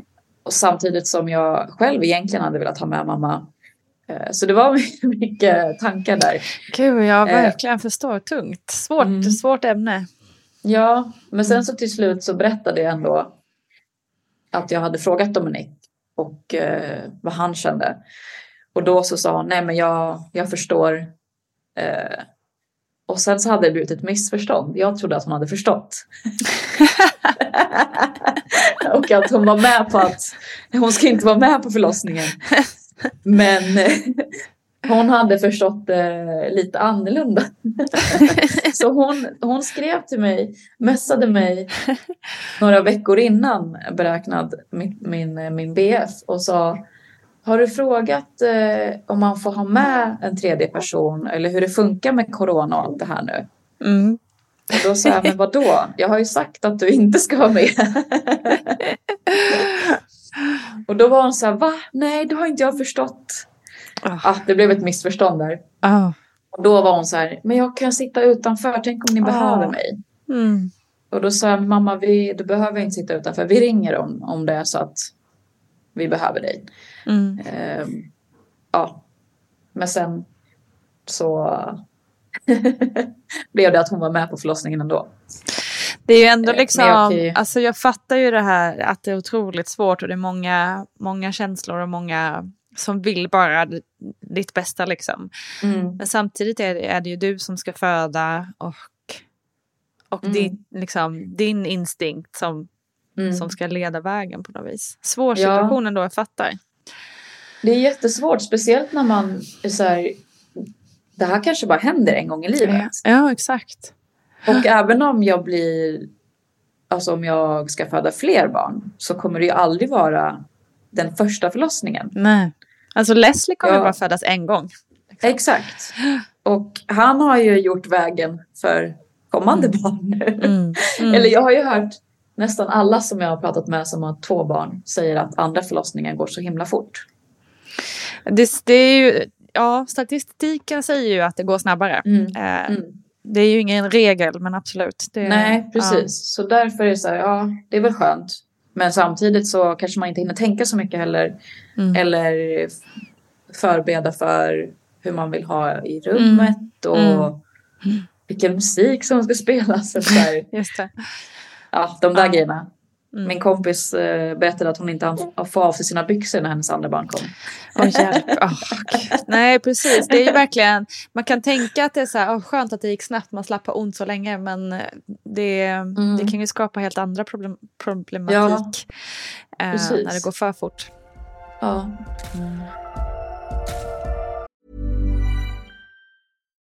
[SPEAKER 1] Och samtidigt som jag själv egentligen hade velat ha med mamma. Eh, Så det var mycket tankar där.
[SPEAKER 2] Gud, jag
[SPEAKER 1] Eh.
[SPEAKER 2] verkligen förstår. Tungt. Svårt,
[SPEAKER 1] Mm.
[SPEAKER 2] svårt ämne.
[SPEAKER 1] Ja, men sen så till slut så berättade jag ändå att jag hade frågat Dominik och eh, vad han kände. Och då så sa han, nej men jag, jag förstår. Eh, Och sen så hade det blivit ett missförstånd. Jag trodde att hon hade förstått. och att hon var med på att hon ska inte vara med på förlossningen. Men eh, hon hade förstått det lite annorlunda. Så hon, hon skrev till mig, messade mig några veckor innan beräknad min, min, min BF och sa har du frågat eh, om man får ha med en tredje person eller hur det funkar med corona och allt det här nu?
[SPEAKER 2] Mm.
[SPEAKER 1] Och då sa jag, men vadå? Jag har ju sagt att du inte ska vara med. och då var hon så här, va? Nej, det har inte jag förstått.
[SPEAKER 2] Oh.
[SPEAKER 1] Ah, det blev ett missförstånd där.
[SPEAKER 2] Oh.
[SPEAKER 1] Och då var hon så här, men jag kan sitta utanför, tänk om ni
[SPEAKER 2] Ah.
[SPEAKER 1] behöver mig.
[SPEAKER 2] Mm.
[SPEAKER 1] Och då sa jag, mamma, vi, du behöver inte sitta utanför, vi ringer om, om det är så att vi behöver dig.
[SPEAKER 2] Mm.
[SPEAKER 1] Ehm, ja, men sen så blev det att hon var med på förlossningen ändå.
[SPEAKER 2] Det är ju ändå
[SPEAKER 1] Eh,
[SPEAKER 2] liksom,
[SPEAKER 1] jag
[SPEAKER 2] alltså jag fattar ju det här att det är otroligt svårt och det är många, många känslor och många som vill bara ditt bästa liksom.
[SPEAKER 1] Mm.
[SPEAKER 2] Men samtidigt är det, är det ju du som ska föda och, och
[SPEAKER 1] Mm.
[SPEAKER 2] din, liksom, din instinkt som,
[SPEAKER 1] Mm.
[SPEAKER 2] som ska leda vägen på något vis. Svår
[SPEAKER 1] Ja.
[SPEAKER 2] situation ändå, jag fattar.
[SPEAKER 1] Det är jättesvårt, speciellt när man är så här, det här kanske bara händer en gång i livet.
[SPEAKER 2] Ja, exakt.
[SPEAKER 1] Och även om jag blir, alltså om jag ska föda fler barn så kommer det ju aldrig vara den första förlossningen.
[SPEAKER 2] Nej. Alltså Leslie kommer
[SPEAKER 1] Ja.
[SPEAKER 2] bara födas en gång.
[SPEAKER 1] Exakt. Och han har ju gjort vägen för kommande barn nu.
[SPEAKER 2] Mm. Mm.
[SPEAKER 1] Eller jag har ju hört nästan alla som jag har pratat med som har två barn säger att andra förlossningen går så himla fort.
[SPEAKER 2] Det, det är ju, ja, statistiken säger ju att det går snabbare.
[SPEAKER 1] Mm.
[SPEAKER 2] Eh,
[SPEAKER 1] Mm.
[SPEAKER 2] Det är ju ingen regel, men absolut. Det,
[SPEAKER 1] Nej, precis. Så därför är det så här, ja, det är väl skönt. Men samtidigt så kanske man inte hinner tänka så mycket heller.
[SPEAKER 2] Mm.
[SPEAKER 1] Eller förbereda för hur man vill ha i rummet och
[SPEAKER 2] Mm.
[SPEAKER 1] vilken musik som ska spelas. Så här.
[SPEAKER 2] Ja, just det.
[SPEAKER 1] Ja, de där
[SPEAKER 2] Ja.
[SPEAKER 1] grejerna.
[SPEAKER 2] Mm.
[SPEAKER 1] Min kompis eh, berättade att hon inte hann få av sig sina byxor när hennes andra barn kom.
[SPEAKER 2] Åh, hjälp. Gud. Nej, precis. Det är verkligen, man kan tänka att det är så här, åh, skönt att det gick snabbt, man slapp ha ont så länge, men det, det kan ju skapa helt andra problem, problematik eh,
[SPEAKER 1] precis.
[SPEAKER 2] när det går för fort.
[SPEAKER 1] Ja.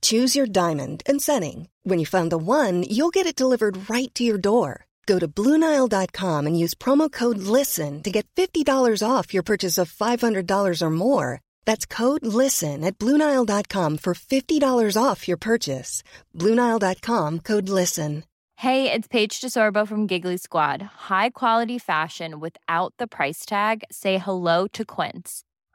[SPEAKER 4] Choose your diamond and setting. When you find the one, you'll get it delivered right to your door. Go to Bluenile.com and use promo code LISTEN to get $50 off your purchase of $500 or more. That's code LISTEN at Bluenile.com for $50 off your purchase. Bluenile.com code LISTEN.
[SPEAKER 3] Hey, it's Paige DeSorbo from Giggly Squad. High quality fashion without the price tag. Say hello to Quince.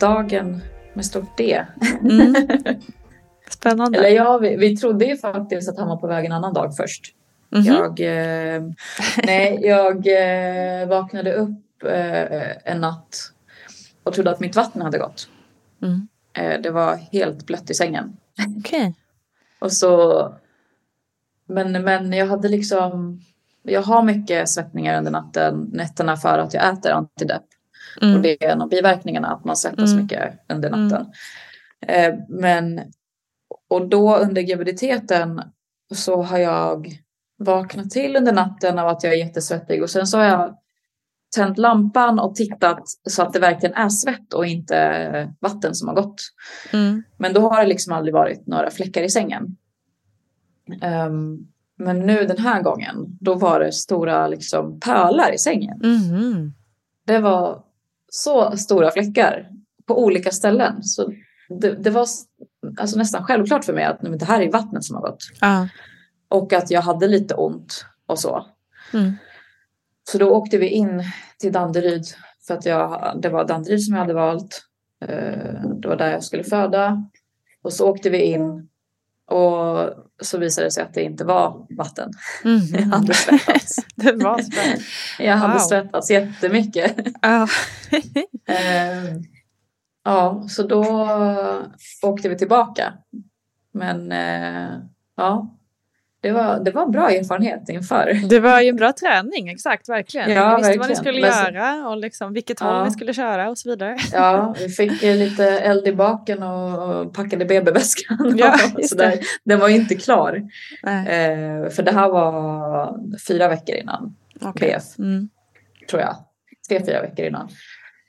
[SPEAKER 1] Dagen med stort D.
[SPEAKER 2] Mm. Spännande.
[SPEAKER 1] Eller ja, vi, vi trodde ju faktiskt att han var på väg en annan dag först.
[SPEAKER 2] Mhm.
[SPEAKER 1] Jag, eh, nej, jag eh, vaknade upp eh, en natt och trodde att mitt vatten hade gått.
[SPEAKER 2] Mm.
[SPEAKER 1] Eh, det var helt blött i sängen.
[SPEAKER 2] Okej.
[SPEAKER 1] Och så, men, men jag hade liksom, jag har mycket svettningar under natten, nätterna för att jag äter antidepp.
[SPEAKER 2] Mm.
[SPEAKER 1] Och det är en av biverkningarna, att man svettas
[SPEAKER 2] Mm.
[SPEAKER 1] mycket under natten. Eh, men, och då under graviditeten så har jag vaknat till under natten av att jag är jättesvettig och sen så har jag tänt lampan och tittat så att det verkligen är svett och inte vatten som har gått.
[SPEAKER 2] Mm.
[SPEAKER 1] Men då har det liksom aldrig varit några fläckar i sängen. Ehm, men nu den här gången, då var det stora liksom pölar i sängen.
[SPEAKER 2] Mhm.
[SPEAKER 1] Det var så stora fläckar på olika ställen. Så det, det var alltså nästan självklart för mig att nej, men det här är vattnet som har gått.
[SPEAKER 2] Ja.
[SPEAKER 1] Och att jag hade lite ont och så.
[SPEAKER 2] Mm.
[SPEAKER 1] Så då åkte vi in till Danderyd. För att jag, det var Danderyd som jag hade valt. Eh, Det var där jag skulle föda. Och så åkte vi in. Och så visade det sig att det inte var vatten. Jag
[SPEAKER 2] Mhm.
[SPEAKER 1] hade svettats.
[SPEAKER 2] Det var spännande.
[SPEAKER 1] Jag hade
[SPEAKER 2] Wow.
[SPEAKER 1] svettats jättemycket.
[SPEAKER 2] Ja.
[SPEAKER 1] Eh, ja, så då åkte vi tillbaka. Men eh, ja, det var, det var en bra erfarenhet inför.
[SPEAKER 2] Det var ju en bra träning, exakt, verkligen.
[SPEAKER 1] Ja,
[SPEAKER 2] ni visste vad ni skulle göra och liksom vilket
[SPEAKER 1] Ja.
[SPEAKER 2] håll ni skulle köra och så vidare.
[SPEAKER 1] Ja, vi fick lite eld i baken och packade BB-väskan.
[SPEAKER 2] Ja.
[SPEAKER 1] Den var ju inte klar. Eh, för det här var fyra veckor innan
[SPEAKER 2] Okej.
[SPEAKER 1] BF,
[SPEAKER 2] Mm.
[SPEAKER 1] tror jag. Tre, fyra veckor innan.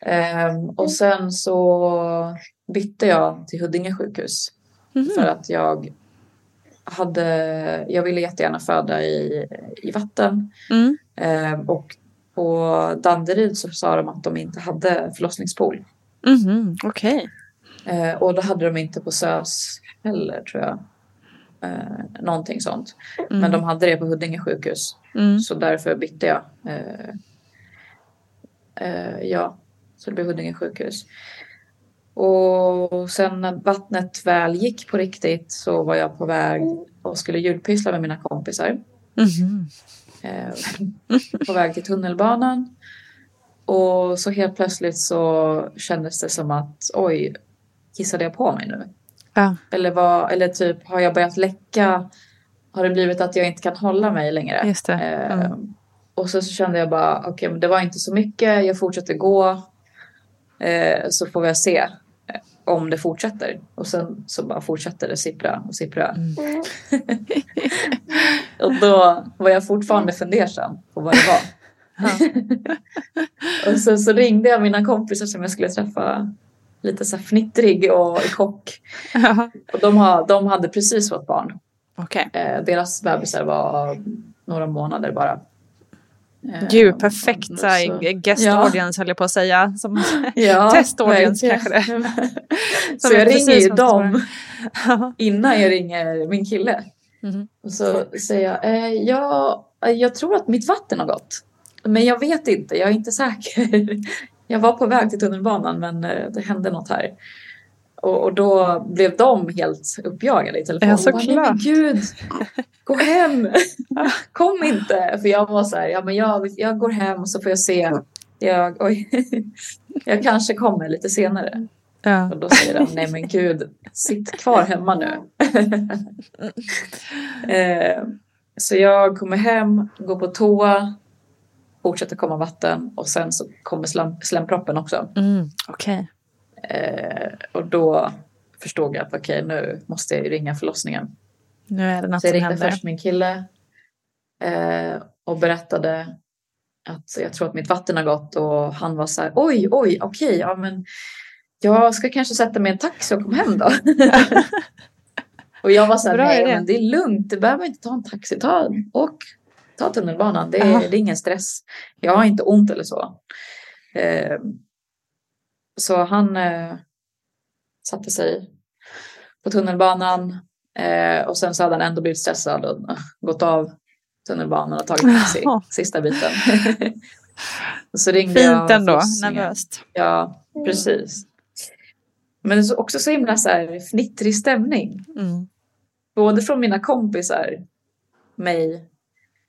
[SPEAKER 1] Eh, och sen så bytte jag till Huddinge sjukhus.
[SPEAKER 2] Mhm.
[SPEAKER 1] För att jag hade, jag ville jättegärna föda i, i vatten.
[SPEAKER 2] Mm.
[SPEAKER 1] Eh, och på Danderyd så sa de att de inte hade förlossningspool.
[SPEAKER 2] Mhm. Okej.
[SPEAKER 1] Eh, och då hade de inte på SÖS heller tror jag. Eh, någonting sånt.
[SPEAKER 2] Mm.
[SPEAKER 1] Men de hade det på Huddinge sjukhus.
[SPEAKER 2] Mm.
[SPEAKER 1] Så därför bytte jag. Eh, ja, så det blev Huddinge sjukhus. Och sen när vattnet väl gick på riktigt så var jag på väg och skulle julpyssla med mina kompisar. Eh, på väg till tunnelbanan. Och så helt plötsligt så kändes det som att oj, kissade jag på mig nu?
[SPEAKER 2] Ja.
[SPEAKER 1] Eller, vad, eller typ har jag börjat läcka? Har det blivit att jag inte kan hålla mig längre?
[SPEAKER 2] Just det.
[SPEAKER 1] Eh,
[SPEAKER 2] Mm.
[SPEAKER 1] Och så, så kände jag bara, okej men det var inte så mycket, jag fortsätter gå. Eh, så får vi se eh, om det fortsätter. Och sen så bara fortsätter det sippra och sippra.
[SPEAKER 2] Mm.
[SPEAKER 1] och då var jag fortfarande fundersam på vad det var. och sen så ringde jag mina kompisar som jag skulle träffa. Lite så här fnittrig och.
[SPEAKER 2] Ja.
[SPEAKER 1] Och de, har, de hade precis fått barn.
[SPEAKER 2] Okej.
[SPEAKER 1] Eh, deras bebisar var några månader bara. Eh,
[SPEAKER 2] Gud, perfekt så
[SPEAKER 1] så-
[SPEAKER 2] här, guest
[SPEAKER 1] Ja.
[SPEAKER 2] audience höll jag på att säga. Som,
[SPEAKER 1] Ja,
[SPEAKER 2] Test audience kanske det.
[SPEAKER 1] så jag ringer ju dem innan jag ringer min kille.
[SPEAKER 2] Mhm.
[SPEAKER 1] Och så säger jag, eh, ja, jag tror att mitt vatten har gått. Men jag vet inte, jag är inte säker. Jag var på väg till tunnelbanan men eh, det hände något här. Och, och då blev de helt uppjagade i telefon.
[SPEAKER 2] Ja, såklart.
[SPEAKER 1] Gud, gå hem. Kom inte. För jag var så här, ja men jag, jag går hem och så får jag se. Jag, oj, jag kanske kommer lite senare.
[SPEAKER 2] Ja.
[SPEAKER 1] Och då säger de, nej men gud, sitt kvar hemma nu. eh, så jag kommer hem, går på toa, fortsätter komma vatten och sen så kommer slem, slemproppen också.
[SPEAKER 2] Mm. Okej.
[SPEAKER 1] Eh, och då förstod jag att okej, nu måste jag ringa förlossningen.
[SPEAKER 2] Nu är det något
[SPEAKER 1] Så jag ringde
[SPEAKER 2] händer.
[SPEAKER 1] först min kille eh, och berättade att jag tror att mitt vatten har gått och han var så här, oj, oj, okej, ja men jag ska kanske sätta mig i en taxi och komma hem då. och jag var så här,
[SPEAKER 2] Bra
[SPEAKER 1] nej men det är lugnt, du behöver inte ta en taxi, ta, åk, ta tunnelbanan, det är, det är ingen stress. Jag har inte ont eller så. Eh, så han eh, satte sig på tunnelbanan. Eh, och sen så hade han ändå blivit stressad och uh, gått av tunnelbanan och tagit taxi sista biten. så ringde
[SPEAKER 2] Fint ändå, nervöst.
[SPEAKER 1] Ja, precis. Men det är så- också så himla så här fnittrig stämning.
[SPEAKER 2] Mm.
[SPEAKER 1] Både från mina kompisar, mig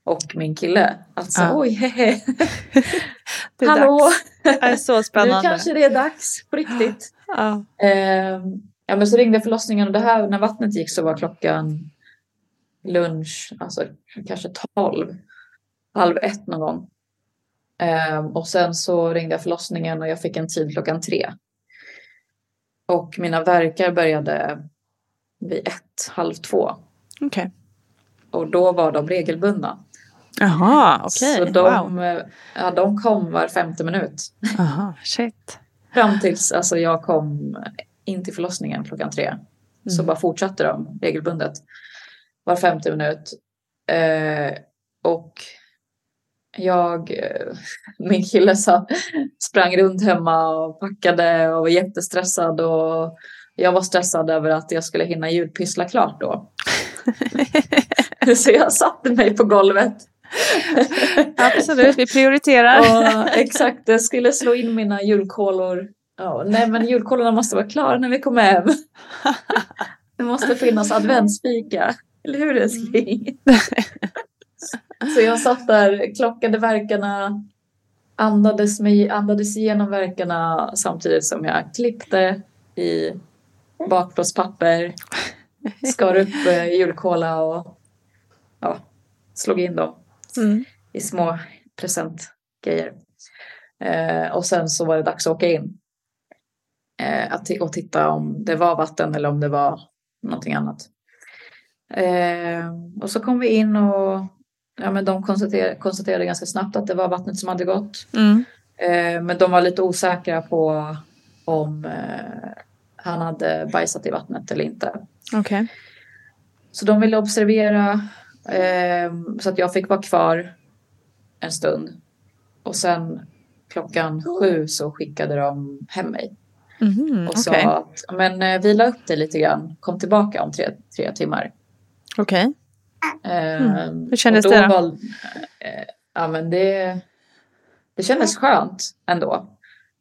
[SPEAKER 1] och min kille. Att så,
[SPEAKER 2] Ja.
[SPEAKER 1] oj, hehe,
[SPEAKER 2] Det är
[SPEAKER 1] hallå,
[SPEAKER 2] dags. Det är så
[SPEAKER 1] nu
[SPEAKER 2] spännande.
[SPEAKER 1] kanske det är dags på riktigt.
[SPEAKER 2] Ja.
[SPEAKER 1] Eh, ja, men så ringde förlossningen och det här, när vattnet gick så var klockan lunch, alltså kanske tolv, halv ett någon gång. Eh, och sen så ringde jag förlossningen och jag fick en tid klockan tre. Och mina verkar började vid ett, halv två.
[SPEAKER 2] Okej.
[SPEAKER 1] Och då var de regelbundna.
[SPEAKER 2] Jaha, okej.
[SPEAKER 1] Så de,
[SPEAKER 2] Wow.
[SPEAKER 1] eh, ja, de kom var femte minut.
[SPEAKER 2] Jaha, shit.
[SPEAKER 1] Fram tills alltså, jag kom in till förlossningen klockan tre. Så bara fortsatte de regelbundet. Var femte minut. Eh, och jag, eh, min kille sa, sprang runt hemma och packade och var jättestressad. Och jag var stressad över att jag skulle hinna julpyssla klart då. Så jag satte mig på golvet.
[SPEAKER 2] Absolut, vi prioriterar.
[SPEAKER 1] Och exakt, jag skulle slå in mina julkolor. Ja, nej, men julkolorna måste vara klara när vi kommer hem. Det måste finnas adventsfika. Eller hur älskling? Så jag satt där, klockade verkarna, andades, mig, andades igenom verkarna samtidigt som jag klippte i bakplåtspapper, skar upp eh, julkola och ja, slog in dem
[SPEAKER 2] Mm.
[SPEAKER 1] i små presentgrejer. Eh, och sen så var det dags att åka in. Eh, att och titta om det var vatten eller om det var någonting annat. Eh, och så kom vi in och ja, men de konstaterade, konstaterade ganska snabbt att det var vattnet som hade gått.
[SPEAKER 2] Mm.
[SPEAKER 1] Eh, men de var lite osäkra på om eh, han hade bajsat i vattnet eller inte.
[SPEAKER 2] Okej.
[SPEAKER 1] Så de ville observera så att jag fick vara kvar en stund. Och sen klockan sju så skickade de hem mig.
[SPEAKER 2] Mhm,
[SPEAKER 1] Och sa att men, eh, vila upp dig lite grann. Kom tillbaka om tre, tre timmar.
[SPEAKER 2] Okej.
[SPEAKER 1] Eh,
[SPEAKER 2] Mm. Hur kändes det då?
[SPEAKER 1] Var, eh, ja, men det, det kändes skönt ändå.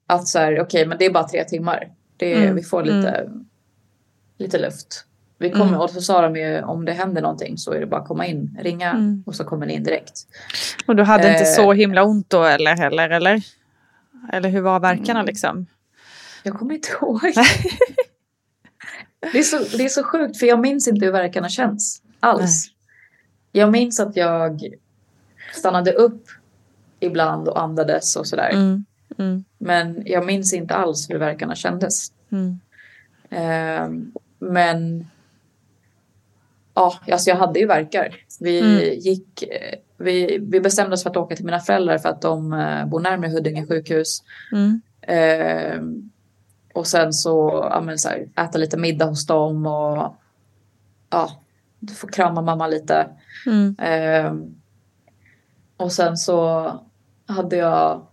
[SPEAKER 1] Att så här, okej, men det är bara tre timmar. Det,
[SPEAKER 2] Mm,
[SPEAKER 1] Vi får lite, lite luft. Vi kommer,
[SPEAKER 2] Mm.
[SPEAKER 1] Och så sa de ju om det händer någonting så är det bara att komma in, ringa
[SPEAKER 2] Mm.
[SPEAKER 1] och så kommer ni in direkt.
[SPEAKER 2] Och du hade inte
[SPEAKER 1] Eh.
[SPEAKER 2] så himla ont då eller heller, eller? Eller hur var verkarna
[SPEAKER 1] Mm.
[SPEAKER 2] liksom?
[SPEAKER 1] Jag kommer inte ihåg. det, är så, det är så sjukt för jag minns inte hur verkarna känns alls. Jag minns att jag stannade upp ibland och andades och sådär.
[SPEAKER 2] Mm. Mm.
[SPEAKER 1] Men jag minns inte alls hur verkarna kändes.
[SPEAKER 2] Mm.
[SPEAKER 1] Ehm, men ja, alltså jag hade ju verkar. Vi,
[SPEAKER 2] Mm.
[SPEAKER 1] gick, eh, vi, vi bestämde oss för att åka till mina föräldrar för att de eh, bor närmare Huddinge sjukhus.
[SPEAKER 2] Mm.
[SPEAKER 1] Ehm, och sen så, ja, men så här, äta lite middag hos dem och ja, få krama mamma lite.
[SPEAKER 2] Mm.
[SPEAKER 1] Ehm, och sen så hade jag,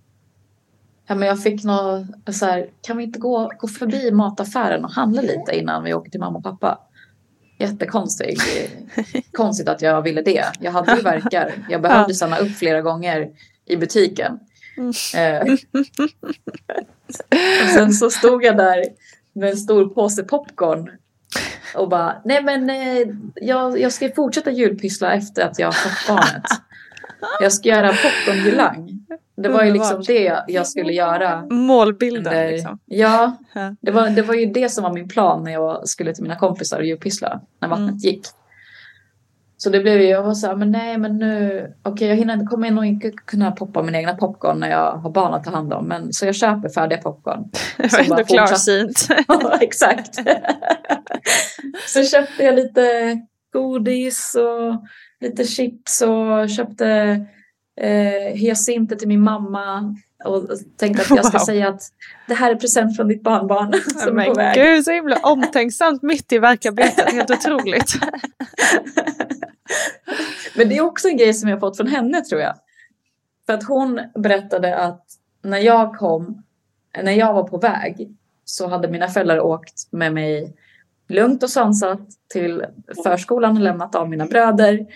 [SPEAKER 1] ja men jag fick något så här, kan vi inte gå, gå förbi mataffären och handla lite innan vi åker till mamma och pappa? Jättekonstigt. Konstigt att jag ville det. Jag hade ju verkar. Jag behövde stanna upp flera gånger i butiken. Eh, och sen så stod jag där med en stor påse popcorn och bara, nej men eh, jag, jag ska fortsätta julpyssla efter att jag har fått barnet. Jag ska göra popcorngulang. Det var ju liksom det jag, skulle göra.
[SPEAKER 2] Målbilden
[SPEAKER 1] under-
[SPEAKER 2] liksom.
[SPEAKER 1] Ja, det var, det var ju det som var min plan när jag skulle till mina kompisar och julpyssla när vattnet
[SPEAKER 2] Mm.
[SPEAKER 1] gick. Så det blev ju, jag var så här, men nej men nu, okej jag hinner, kommer nog inte kunna poppa min egna popcorn när jag har barn att ta hand om. Men så jag köper färdiga popcorn.
[SPEAKER 2] Det var ändå klarsynt.
[SPEAKER 1] Ja, exakt. så köpte jag lite godis och lite chips och köpte eh, hyacinter till min mamma. Och tänkte att jag ska
[SPEAKER 2] Wow.
[SPEAKER 1] säga att det här är present från ditt barnbarn som är på
[SPEAKER 2] Men
[SPEAKER 1] väg.
[SPEAKER 2] gud, så himla omtänksamt mitt i verkarbetet. Helt otroligt.
[SPEAKER 1] Men det är också en grej som jag fått från henne tror jag. För att hon berättade att när jag kom, när jag var på väg så hade mina föräldrar åkt med mig lugnt och sansat till förskolan och lämnat av mina bröder.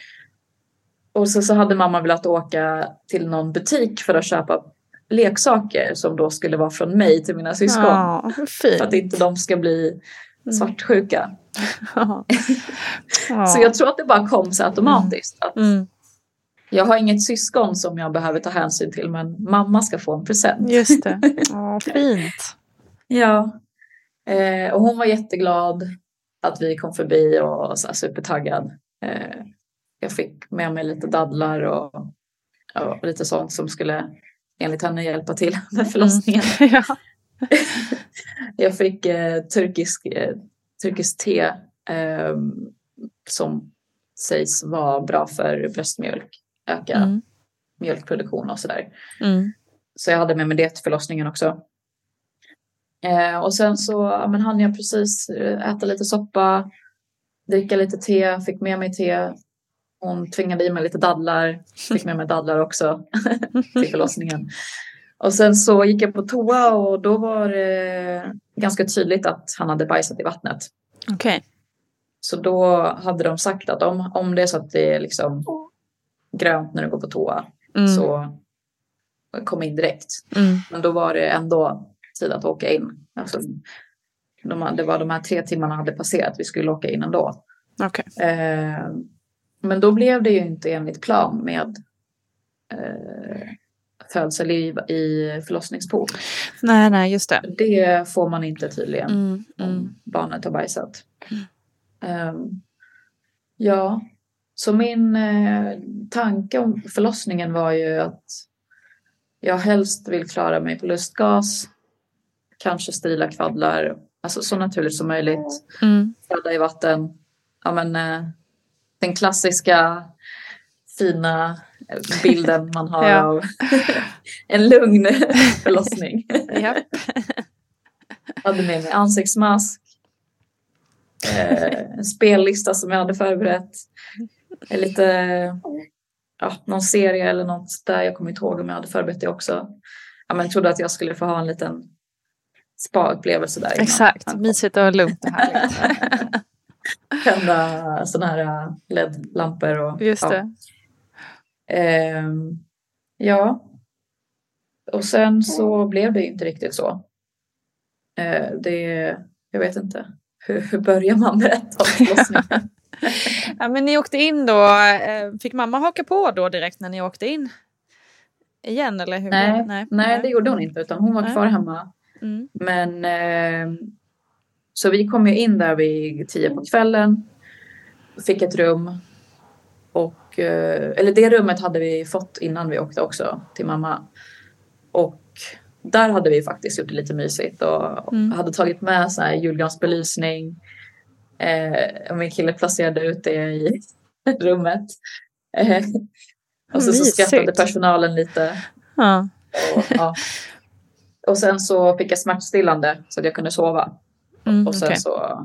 [SPEAKER 1] Och så, så hade mamma velat åka till någon butik för att köpa leksaker som då skulle vara från mig till mina syskon.
[SPEAKER 2] Ja.
[SPEAKER 1] För att inte de ska bli svartsjuka.
[SPEAKER 2] Ja.
[SPEAKER 1] Så jag tror att det bara kom så automatiskt. Att
[SPEAKER 2] Mm,
[SPEAKER 1] jag har inget syskon som jag behöver ta hänsyn till men mamma ska få en present.
[SPEAKER 2] just det. Ja, fint.
[SPEAKER 1] Ja. Eh, och hon var jätteglad att vi kom förbi och så supertaggad. Eh, jag fick med mig lite dadlar och, och lite sånt som skulle enligt henne hjälpa till med förlossningen.
[SPEAKER 2] Ja.
[SPEAKER 1] Jag fick eh, turkisk, eh, turkisk te eh, som sägs vara bra för bröstmjölk, öka
[SPEAKER 2] Mm.
[SPEAKER 1] mjölkproduktion och sådär.
[SPEAKER 2] Mm.
[SPEAKER 1] Så jag hade med mig det till förlossningen också. Eh, och sen så ja, men hann jag precis eh, äta lite soppa, dricka lite te, fick med mig te. Hon tvingade i mig lite dadlar, fick med mig dadlar också till förlossningen. Och sen så gick jag på toa och då var det ganska tydligt att han hade bajsat i vattnet.
[SPEAKER 2] Okej.
[SPEAKER 1] Så då hade de sagt att om, om det är så att det är liksom grönt när du går på toa
[SPEAKER 2] Mm.
[SPEAKER 1] så kom in direkt.
[SPEAKER 2] Mm.
[SPEAKER 1] Men då var det ändå tid att åka in. Alltså, de, det var de här tre timmarna hade passerat, vi skulle åka in ändå.
[SPEAKER 2] Okej.
[SPEAKER 1] Eh, men då blev det ju inte enligt plan med eh, födsel i, i förlossningspool.
[SPEAKER 2] Nej, nej, just det.
[SPEAKER 1] Det får man inte tydligen
[SPEAKER 2] Mm. Mm.
[SPEAKER 1] om barnet har bajsat. Ehm, ja, så min eh, tanke om förlossningen var ju att jag helst vill klara mig på lustgas, kanske sterila kvaddlar, alltså så naturligt som möjligt,
[SPEAKER 2] Mm.
[SPEAKER 1] i vatten. Ja, men, eh, den klassiska fina bilden man har
[SPEAKER 2] Ja.
[SPEAKER 1] av en lugn förlossning.
[SPEAKER 2] Japp.
[SPEAKER 1] hade med mig ansiktsmask. Eh, en spellista som jag hade förberett. Lite, ja, någon serie eller något där. Jag kommer inte ihåg om jag hade förberett det också. Ja, men jag trodde att jag skulle få ha en liten spa-upplevelse där. innan.
[SPEAKER 2] Exakt. Mysigt och lugnt och härligt.
[SPEAKER 1] Tända sådana här äh, LED-lampor. Och,
[SPEAKER 2] Just
[SPEAKER 1] ja.
[SPEAKER 2] det.
[SPEAKER 1] Ehm, ja. Och sen så blev det inte riktigt så. Eh, det, jag vet inte. Hur, hur börjar man berätta om förlossningen?
[SPEAKER 2] Ja, men ni åkte in då. eh, Fick mamma haka på då direkt när ni åkte in? Igen eller hur?
[SPEAKER 1] nej,
[SPEAKER 2] nej.
[SPEAKER 1] nej, det gjorde hon inte utan hon var
[SPEAKER 2] Nej.
[SPEAKER 1] kvar hemma.
[SPEAKER 2] Mm.
[SPEAKER 1] Men eh, så vi kom ju in där vid tio på kvällen. Fick ett rum. Och, eh, eller det rummet hade vi fått innan vi åkte också till mamma. Och där hade vi faktiskt gjort det lite mysigt och
[SPEAKER 2] Mm.
[SPEAKER 1] hade tagit med så här julgransbelysning. Eh, min kille placerade ut det i rummet. Eh, och så, så skrattade personalen lite.
[SPEAKER 2] Ja.
[SPEAKER 1] Och, ja. och sen så fick jag smärtstillande så att jag kunde sova.
[SPEAKER 2] Mm,
[SPEAKER 1] och sen
[SPEAKER 2] okej.
[SPEAKER 1] så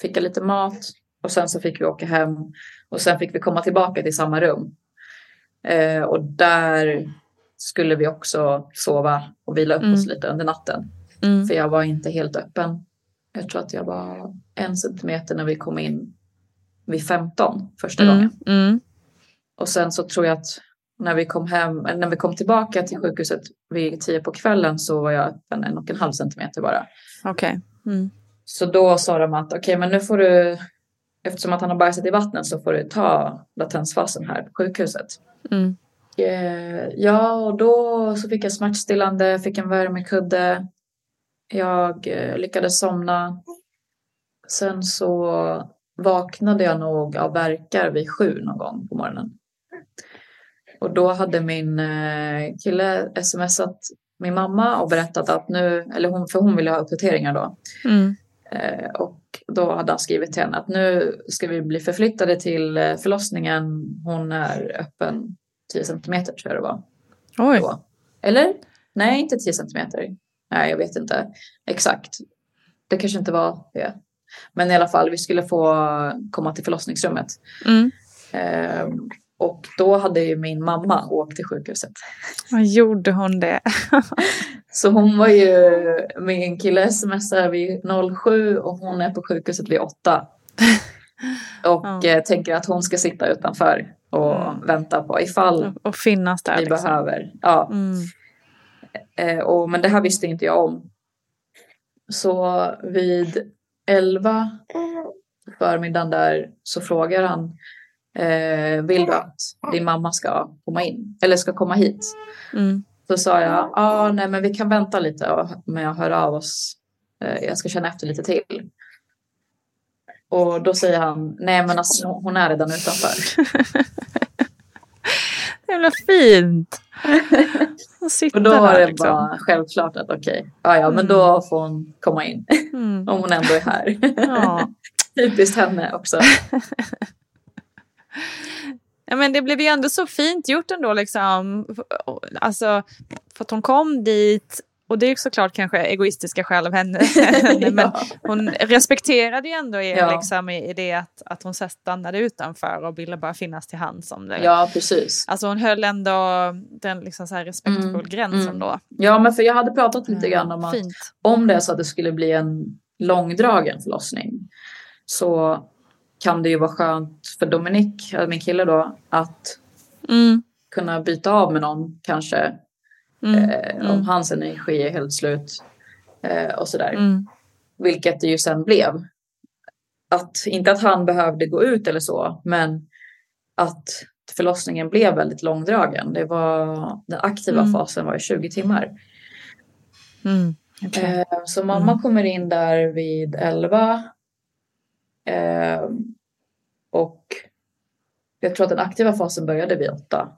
[SPEAKER 1] fick jag lite mat. Och sen så fick vi åka hem. Och sen fick vi komma tillbaka till samma rum. Eh, och där skulle vi också sova och vila upp oss
[SPEAKER 2] Mm.
[SPEAKER 1] lite under natten.
[SPEAKER 2] Mm.
[SPEAKER 1] För jag var inte helt öppen. Jag tror att jag var en centimeter när vi kom in vid 15 första gången.
[SPEAKER 2] Mm. Mm.
[SPEAKER 1] Och sen så tror jag att när vi kom hem, när vi kom tillbaka till sjukhuset vid 10 på kvällen så var jag öppen en och en halv centimeter bara.
[SPEAKER 2] Okej. Mm.
[SPEAKER 1] Så då sa de att okej, men nu får du, eftersom att han har bajsat i vattnet så får du ta latensfasen här på sjukhuset.
[SPEAKER 2] Mm.
[SPEAKER 1] Eh, ja, och då så fick jag smärtstillande, fick en värmekudde. Jag eh, lyckades somna. Sen så vaknade jag nog av verkar vid sju någon gång på morgonen. Och då hade min eh, kille smsat min mamma och berättat att nu, eller hon, för hon ville ha uppdateringar då.
[SPEAKER 2] Mm.
[SPEAKER 1] Eh, och då hade han skrivit till henne att nu ska vi bli förflyttade till eh, förlossningen. Hon är öppen 10 centimeter tror jag det var.
[SPEAKER 2] Oj.
[SPEAKER 1] Då. Eller? Nej, inte 10 centimeter. Nej, jag vet inte exakt. Det kanske inte var det. Men i alla fall, vi skulle få komma till förlossningsrummet.
[SPEAKER 2] Mm.
[SPEAKER 1] Eh, och då hade ju min mamma åkt till sjukhuset.
[SPEAKER 2] Vad gjorde hon det?
[SPEAKER 1] Så hon var ju, min kille smsar vid 07 och hon är på sjukhuset vid 8. Och
[SPEAKER 2] Ja.
[SPEAKER 1] eh, tänker att hon ska sitta utanför och
[SPEAKER 2] Mm.
[SPEAKER 1] vänta på ifall
[SPEAKER 2] Och finnas där
[SPEAKER 1] vi
[SPEAKER 2] liksom.
[SPEAKER 1] behöver. Ja.
[SPEAKER 2] Mm.
[SPEAKER 1] Eh, och, men det här visste inte jag om. Så vid 11 på förmiddagen där så frågar han eh, vill du att din mamma ska komma in eller ska komma hit?
[SPEAKER 2] Mm.
[SPEAKER 1] Så sa jag ja, ah, nej men vi kan vänta lite med att höra av oss. Eh, jag ska känna efter lite till. Och då säger han nej men alltså hon är redan utanför.
[SPEAKER 2] Väl fint.
[SPEAKER 1] Och då var det
[SPEAKER 2] liksom.
[SPEAKER 1] bara självklart att okej, ja, ja men
[SPEAKER 2] Mm.
[SPEAKER 1] då får hon komma in
[SPEAKER 2] Mm.
[SPEAKER 1] om hon ändå är här.
[SPEAKER 2] Ja.
[SPEAKER 1] Typiskt henne också.
[SPEAKER 2] Ja, men det blev ju ändå så fint gjort ändå. Liksom. Alltså, för att hon kom dit, och det är ju såklart kanske egoistiska skäl av henne. men
[SPEAKER 1] Ja.
[SPEAKER 2] hon respekterade ju ändå er
[SPEAKER 1] Ja.
[SPEAKER 2] liksom, i, det att, att hon stannade utanför och ville bara finnas till hands om det.
[SPEAKER 1] Ja, precis.
[SPEAKER 2] Alltså hon höll ändå den liksom så här respektfull
[SPEAKER 1] Mm,
[SPEAKER 2] gränsen
[SPEAKER 1] mm.
[SPEAKER 2] då.
[SPEAKER 1] Ja, men för jag hade pratat lite
[SPEAKER 2] Mm,
[SPEAKER 1] grann om att
[SPEAKER 2] Fint.
[SPEAKER 1] om det så att det skulle bli en långdragen förlossning så kan det ju vara skönt för Dominik, min kille då, att
[SPEAKER 2] Mm.
[SPEAKER 1] kunna byta av med någon kanske
[SPEAKER 2] Mm.
[SPEAKER 1] eh, om
[SPEAKER 2] Mm.
[SPEAKER 1] hans energi är helt slut eh, och sådär.
[SPEAKER 2] Mm.
[SPEAKER 1] Vilket det ju sen blev. Att, inte att han behövde gå ut eller så, men att förlossningen blev väldigt långdragen. Det var, den aktiva
[SPEAKER 2] Mm.
[SPEAKER 1] fasen var i 20 timmar.
[SPEAKER 2] Mm. Okej.
[SPEAKER 1] Eh, så mamma
[SPEAKER 2] Mm.
[SPEAKER 1] kommer in där vid 11. Eh, och jag tror att den aktiva fasen började vid 8.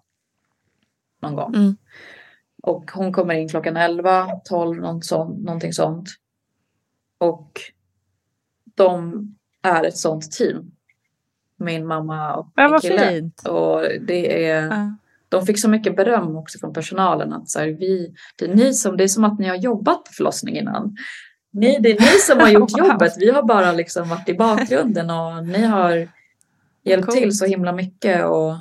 [SPEAKER 1] Någon gång.
[SPEAKER 2] Mm.
[SPEAKER 1] Och hon kommer in klockan 11, 12, något sånt, någonting sånt. Och de är ett sånt team. Min mamma och
[SPEAKER 2] Ja,
[SPEAKER 1] min kille.
[SPEAKER 2] fint.
[SPEAKER 1] Och det är,
[SPEAKER 2] Ja.
[SPEAKER 1] de fick så mycket beröm också från personalen att så här, vi, det, är ni som, det är som att ni har jobbat på förlossning innan. Ni, det är ni som har gjort jobbet. Vi har bara liksom varit i bakgrunden och ni har hjälpt
[SPEAKER 2] Coolt.
[SPEAKER 1] till så himla mycket. Och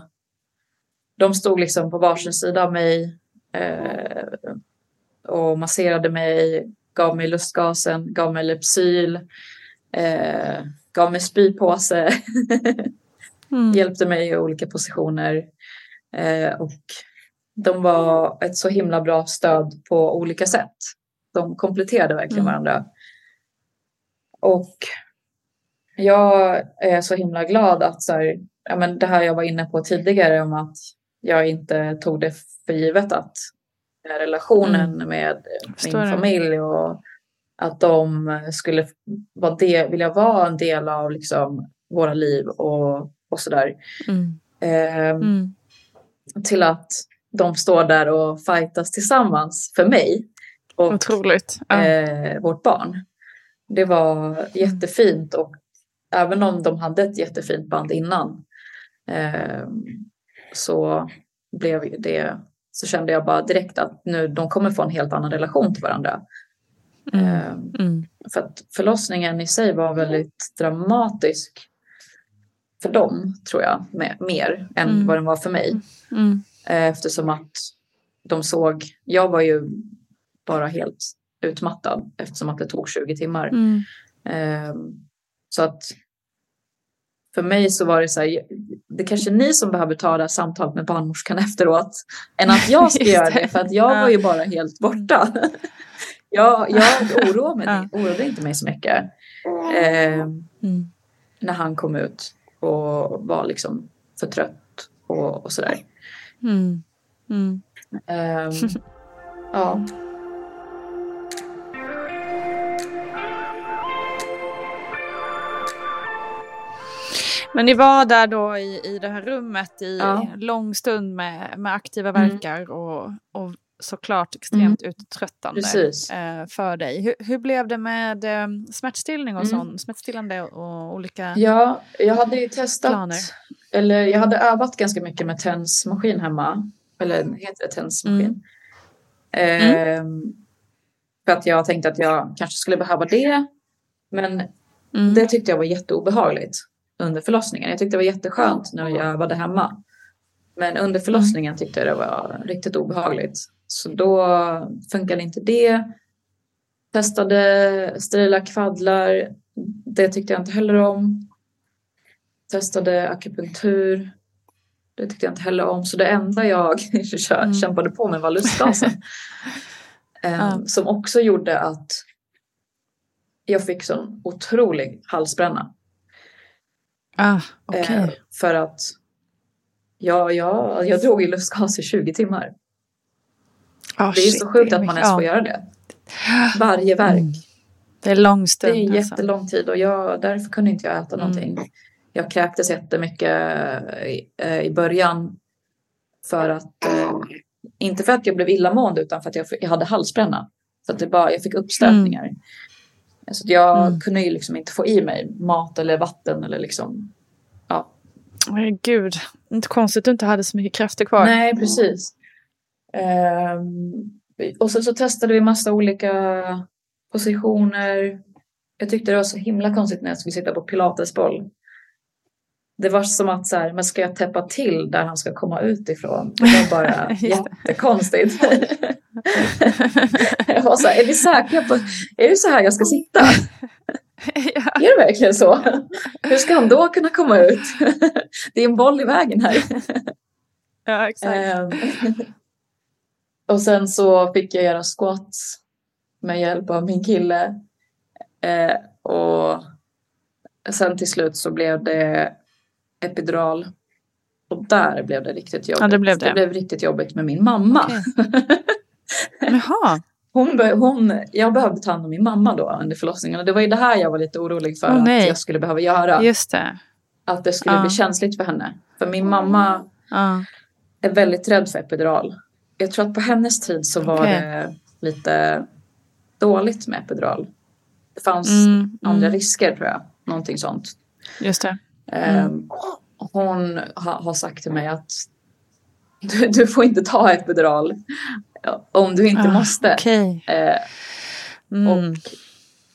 [SPEAKER 1] de stod liksom på varsin sida av mig eh, och masserade mig, gav mig lustgasen, gav mig Lypsyl, eh, gav mig spypåse.
[SPEAKER 2] Mm.
[SPEAKER 1] hjälpte mig i olika positioner. Eh, och de var ett så himla bra stöd på olika sätt. De kompletterade verkligen
[SPEAKER 2] Mm.
[SPEAKER 1] varandra. Och jag är så himla glad att så här, ja, men det här jag var inne på tidigare om att jag inte tog det för givet att relationen med min familj och att de skulle vara del, vilja vara en del av liksom våra liv och, och sådär.
[SPEAKER 2] Mm.
[SPEAKER 1] Ehm,
[SPEAKER 2] Mm.
[SPEAKER 1] Till att de står där och fightas tillsammans för mig och
[SPEAKER 2] Otroligt. Ja.
[SPEAKER 1] eh, vårt barn. Det var jättefint och även om de hade ett jättefint band innan ehm, så blev det så kände jag bara direkt att nu de kommer få en helt annan relation till varandra.
[SPEAKER 2] Mm.
[SPEAKER 1] Ehm,
[SPEAKER 2] Mm.
[SPEAKER 1] för att förlossningen i sig var väldigt dramatisk för dem, tror jag, med, mer än
[SPEAKER 2] Mm.
[SPEAKER 1] vad den var för mig.
[SPEAKER 2] Mm.
[SPEAKER 1] Eh, Eftersom att de såg, jag var ju bara helt utmattad eftersom att det tog 20 timmar.
[SPEAKER 2] Mm.
[SPEAKER 1] Ehm, så att för mig så var det så här, det är kanske ni som behöver ta det här samtalet med barnmorskan efteråt än att jag ska göra
[SPEAKER 2] det.
[SPEAKER 1] för att jag
[SPEAKER 2] Ja.
[SPEAKER 1] var ju bara helt borta. jag, jag oroade, mig, oroade inte mig så mycket ehm,
[SPEAKER 2] Mm.
[SPEAKER 1] när han kom ut och var liksom för trött och, och sådär.
[SPEAKER 2] Mm. Mm.
[SPEAKER 1] Ehm, ja.
[SPEAKER 2] Men ni var där då i, i det här rummet i
[SPEAKER 1] Ja.
[SPEAKER 2] lång stund med, med aktiva
[SPEAKER 1] Mm.
[SPEAKER 2] verkar och, och såklart extremt uttröttande
[SPEAKER 1] Precis.
[SPEAKER 2] eh, för dig. Hur, hur blev det med eh, smärtstillning och
[SPEAKER 1] Mm.
[SPEAKER 2] sån, smärtstillande och, olika
[SPEAKER 1] ja, jag hade ju testat,
[SPEAKER 2] planer?
[SPEAKER 1] eller jag hade övat ganska mycket med tensmaskin hemma. Eller heter det tensmaskin?
[SPEAKER 2] Mm.
[SPEAKER 1] Ehm, för att jag tänkte att jag kanske skulle behöva det. Men
[SPEAKER 2] Mm.
[SPEAKER 1] det tyckte jag var jätteobehagligt under förlossningen. Jag tyckte det var jätteskönt när jag övade hemma. Men under förlossningen tyckte jag det var riktigt obehagligt. Så då funkade inte det. Testade sterila kvaddlar. Det tyckte jag inte heller om. Testade akupunktur. Det tyckte jag inte heller om. Så det enda jag
[SPEAKER 2] Mm.
[SPEAKER 1] kämpade på med var lustgasen. Ehm,
[SPEAKER 2] Ja.
[SPEAKER 1] Som också gjorde att jag fick sån otrolig halsbränna.
[SPEAKER 2] Ah, okej.
[SPEAKER 1] Eh, för att ja, ja, jag drog i lustgas i 20 timmar.
[SPEAKER 2] Ah,
[SPEAKER 1] Det är
[SPEAKER 2] shit,
[SPEAKER 1] så sjukt
[SPEAKER 2] det
[SPEAKER 1] att man ens får
[SPEAKER 2] Ja.
[SPEAKER 1] göra det. Varje verk.
[SPEAKER 2] Mm. Det är lång
[SPEAKER 1] Det
[SPEAKER 2] stund.
[SPEAKER 1] är
[SPEAKER 2] alltså.
[SPEAKER 1] jättelång tid och jag, därför kunde inte jag äta
[SPEAKER 2] Mm.
[SPEAKER 1] någonting. Jag kräktes jättemycket i, eh, i början. För att, eh, inte för att jag blev illamående utan för att jag, jag hade halsbränna. Så att det bara, jag fick uppstötningar. Så jag
[SPEAKER 2] Mm.
[SPEAKER 1] kunde ju liksom inte få i mig mat eller vatten eller liksom, ja.
[SPEAKER 2] Gud, inte konstigt att du inte hade så mycket krafter kvar.
[SPEAKER 1] Nej, precis. Ehm, och så, så testade vi massa olika positioner. Jag tyckte det var så himla konstigt när jag skulle sitta på pilatesboll. Det var som att så här, men ska jag täppa till där han ska komma ut ifrån? Det var bara jättekonstigt. jag var så här, är vi säkra på, är det så här jag ska sitta?
[SPEAKER 2] ja.
[SPEAKER 1] Är det verkligen så? Hur ska han då kunna komma ut? det är en boll i vägen här.
[SPEAKER 2] ja, exakt.
[SPEAKER 1] Ehm, och sen så fick jag göra squats med hjälp av min kille. Eh, och sen till slut så blev det epidural. Och där blev det riktigt jobbigt.
[SPEAKER 2] Ja, det blev det.
[SPEAKER 1] det blev riktigt jobbigt med min mamma.
[SPEAKER 2] Okej. Jaha,
[SPEAKER 1] Hon, hon, jag behövde ta hand om min mamma då under förlossningen. Och det var ju det här jag var lite orolig för
[SPEAKER 2] Åh,
[SPEAKER 1] att jag skulle behöva göra.
[SPEAKER 2] just det.
[SPEAKER 1] Att det skulle
[SPEAKER 2] Ja.
[SPEAKER 1] bli känsligt för henne. För min mamma
[SPEAKER 2] Ja.
[SPEAKER 1] är väldigt rädd för epidural. Jag tror att på hennes tid så var
[SPEAKER 2] Okej.
[SPEAKER 1] det lite dåligt med epidural. Det fanns
[SPEAKER 2] Mm,
[SPEAKER 1] andra
[SPEAKER 2] mm.
[SPEAKER 1] risker tror jag. Någonting sånt.
[SPEAKER 2] Just det.
[SPEAKER 1] Ehm, hon ha, har sagt till mig att du, du får inte ta epidural om du inte
[SPEAKER 2] Ah,
[SPEAKER 1] måste.
[SPEAKER 2] Okej.
[SPEAKER 1] Eh,
[SPEAKER 2] Mm.
[SPEAKER 1] och,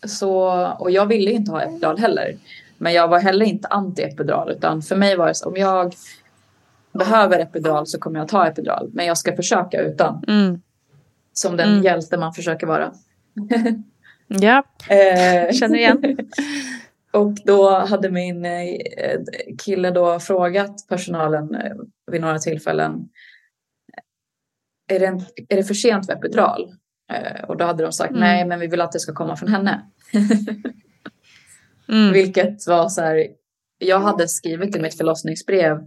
[SPEAKER 1] så, och jag ville inte ha epidural heller. Men jag var heller inte anti-epidural. Utan för mig var det så om jag behöver epidural så kommer jag ta epidural. Men jag ska försöka utan.
[SPEAKER 2] Mm.
[SPEAKER 1] Som den
[SPEAKER 2] Mm.
[SPEAKER 1] hjälte man försöker vara.
[SPEAKER 2] Japp,
[SPEAKER 1] Eh,
[SPEAKER 2] känner igen.
[SPEAKER 1] och då hade min eh, kille då frågat personalen vid några tillfällen. Är det, en, är det för sent för epidural? Eh, och då hade de sagt
[SPEAKER 2] Mm.
[SPEAKER 1] nej men vi vill att det ska komma från henne.
[SPEAKER 2] Mm.
[SPEAKER 1] Vilket var så här. Jag hade skrivit i mitt förlossningsbrev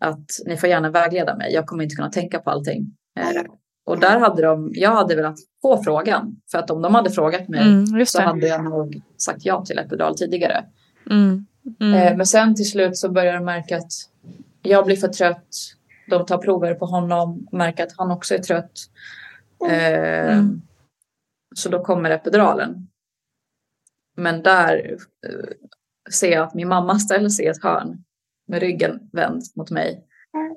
[SPEAKER 1] att ni får gärna vägleda mig. Jag kommer inte kunna tänka på allting. Eh, och där hade de, jag hade velat få frågan. För att om de hade frågat mig
[SPEAKER 2] Mm,
[SPEAKER 1] så hade jag nog sagt ja till epidural tidigare.
[SPEAKER 2] Mm. Mm.
[SPEAKER 1] Eh, men sen till slut så börjar de märka att jag blir för trött. De tar prover på honom, märker att han också är trött. Eh,
[SPEAKER 2] Mm.
[SPEAKER 1] Så då kommer epiduralen. Men där eh, ser jag att min mamma ställer sig i ett hörn med ryggen vänd mot mig.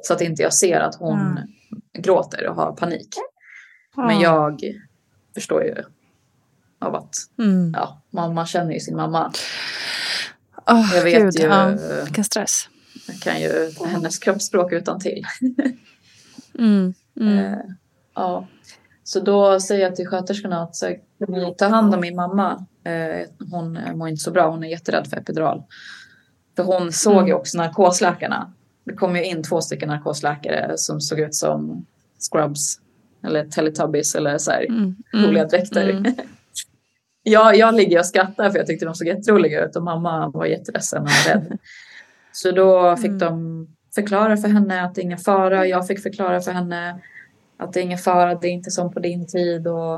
[SPEAKER 1] Så att inte jag ser att hon
[SPEAKER 2] Mm.
[SPEAKER 1] gråter och har panik. Men
[SPEAKER 2] Ah.
[SPEAKER 1] jag förstår ju av att
[SPEAKER 2] Mm.
[SPEAKER 1] ja, mamma känner ju sin mamma.
[SPEAKER 2] Åh,
[SPEAKER 1] Jag vet
[SPEAKER 2] Gud,
[SPEAKER 1] ju,
[SPEAKER 2] Ja, vilken stress.
[SPEAKER 1] Jag kan ju hennes kroppsspråk utan till.
[SPEAKER 2] Mm. Mm.
[SPEAKER 1] Eh, ja. Så då säger jag till sköterskorna att så ta hand om min mamma. Eh, hon mår inte så bra, hon är jätterädd för epidural. För hon såg ju
[SPEAKER 2] Mm.
[SPEAKER 1] också narkosläkarna. Det kom ju in två stycken narkosläkare som såg ut som Scrubs eller Teletubbies eller så här
[SPEAKER 2] Mm.
[SPEAKER 1] roliga dräkter.
[SPEAKER 2] Mm.
[SPEAKER 1] jag, jag ligger och skrattar för jag tyckte de såg jätteroliga ut och mamma var jätteledsen och rädd. Så då fick
[SPEAKER 2] Mm.
[SPEAKER 1] de förklara för henne att det är ingen fara. Jag fick förklara för henne att det är ingen fara, det är inte som på din tid. Och,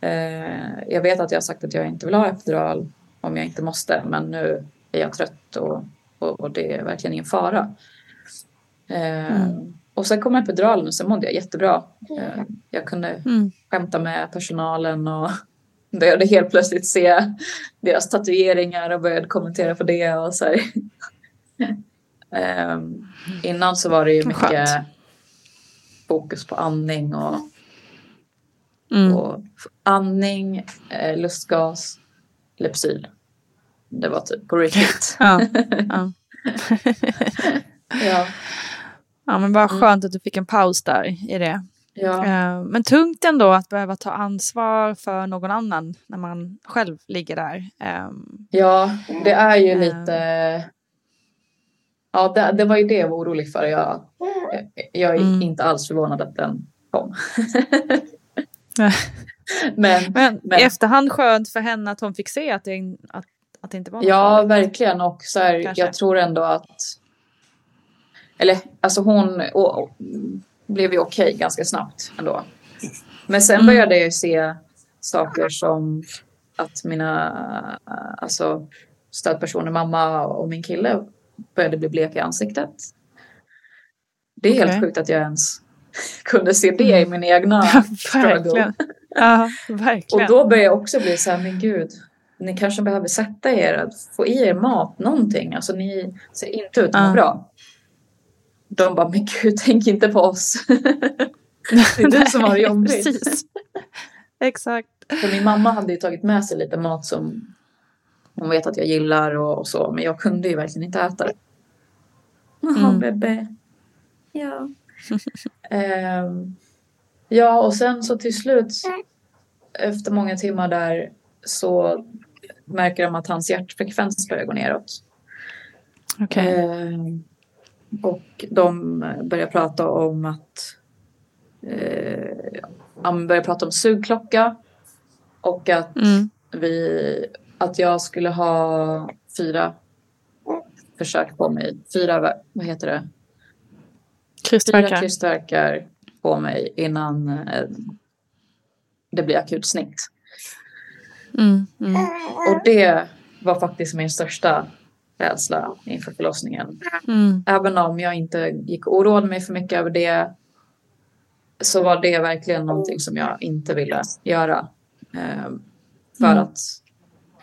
[SPEAKER 1] eh, jag vet att jag har sagt att jag inte vill ha epidural om jag inte måste, men nu är jag trött och, och, och det är verkligen ingen fara. Eh,
[SPEAKER 2] Mm.
[SPEAKER 1] Och sen kom epiduralen och sen mådde jag jättebra. Eh, jag kunde
[SPEAKER 2] Mm.
[SPEAKER 1] skämta med personalen och började helt plötsligt se deras tatueringar och började kommentera på det. Och så här. Ehm, innan så var det ju mycket
[SPEAKER 2] skönt.
[SPEAKER 1] fokus på andning och,
[SPEAKER 2] Mm.
[SPEAKER 1] och andning, eh, lustgas, Lypsyl. Det var typ på repeat.
[SPEAKER 2] Ja. Ja.
[SPEAKER 1] ja.
[SPEAKER 2] Ja, men bara
[SPEAKER 1] Mm.
[SPEAKER 2] skönt att du fick en paus där i det.
[SPEAKER 1] Ja.
[SPEAKER 2] Eh, Men tungt ändå att behöva ta ansvar för någon annan när man själv ligger där. Ehm,
[SPEAKER 1] Ja, det är ju lite... Ja, det, det var ju det jag var orolig för. Jag, jag är
[SPEAKER 2] Mm.
[SPEAKER 1] inte alls förvånad att den kom. Men
[SPEAKER 2] Men,
[SPEAKER 1] Men-
[SPEAKER 2] i efterhand skönt för henne att hon fick se att det, att, att det inte var något
[SPEAKER 1] ja,
[SPEAKER 2] farligt.
[SPEAKER 1] verkligen. Och så här, jag tror ändå att... Eller alltså hon och, och, blev ju okej ganska snabbt ändå. Men sen
[SPEAKER 2] Mm.
[SPEAKER 1] började jag ju se saker som att mina alltså, stödpersoner, mamma och min kille började bli bleka i ansiktet. Det är
[SPEAKER 2] Okej.
[SPEAKER 1] helt sjukt att jag ens kunde se det i min egna
[SPEAKER 2] Ja,
[SPEAKER 1] struggle.
[SPEAKER 2] Ja, verkligen.
[SPEAKER 1] Och då började jag också bli så här, men gud, ni kanske behöver sätta er, att få i er mat, någonting. Alltså ni ser inte ut att
[SPEAKER 2] Ja.
[SPEAKER 1] bra. De bara, men gud, tänk inte på oss. det är du som har det jobbigt.
[SPEAKER 2] Precis. Exakt.
[SPEAKER 1] För min mamma hade ju tagit med sig lite mat som hon vet att jag gillar och, och så. Men jag kunde ju verkligen inte äta det. Jaha,
[SPEAKER 2] Mm.
[SPEAKER 1] bebbe. Ja. Ehm, ja, och sen så till slut efter många timmar där så märker de att hans hjärtfrekvens börjar gå neråt.
[SPEAKER 2] Okej.
[SPEAKER 1] Ehm, och de börjar prata om att eh, börjar prata om sugklocka och att
[SPEAKER 2] Mm.
[SPEAKER 1] vi att jag skulle ha fyra försök på mig. Fyra, vad heter det? Fyra
[SPEAKER 2] Krystverkar.
[SPEAKER 1] krystverkar på mig innan eh, det blir akut snitt.
[SPEAKER 2] Mm. Mm.
[SPEAKER 1] Och det var faktiskt min största rädsla inför förlossningen.
[SPEAKER 2] Mm.
[SPEAKER 1] Även om jag inte gick och oroade mig för mycket över det så var det verkligen någonting som jag inte ville göra. Eh, för
[SPEAKER 2] Mm.
[SPEAKER 1] att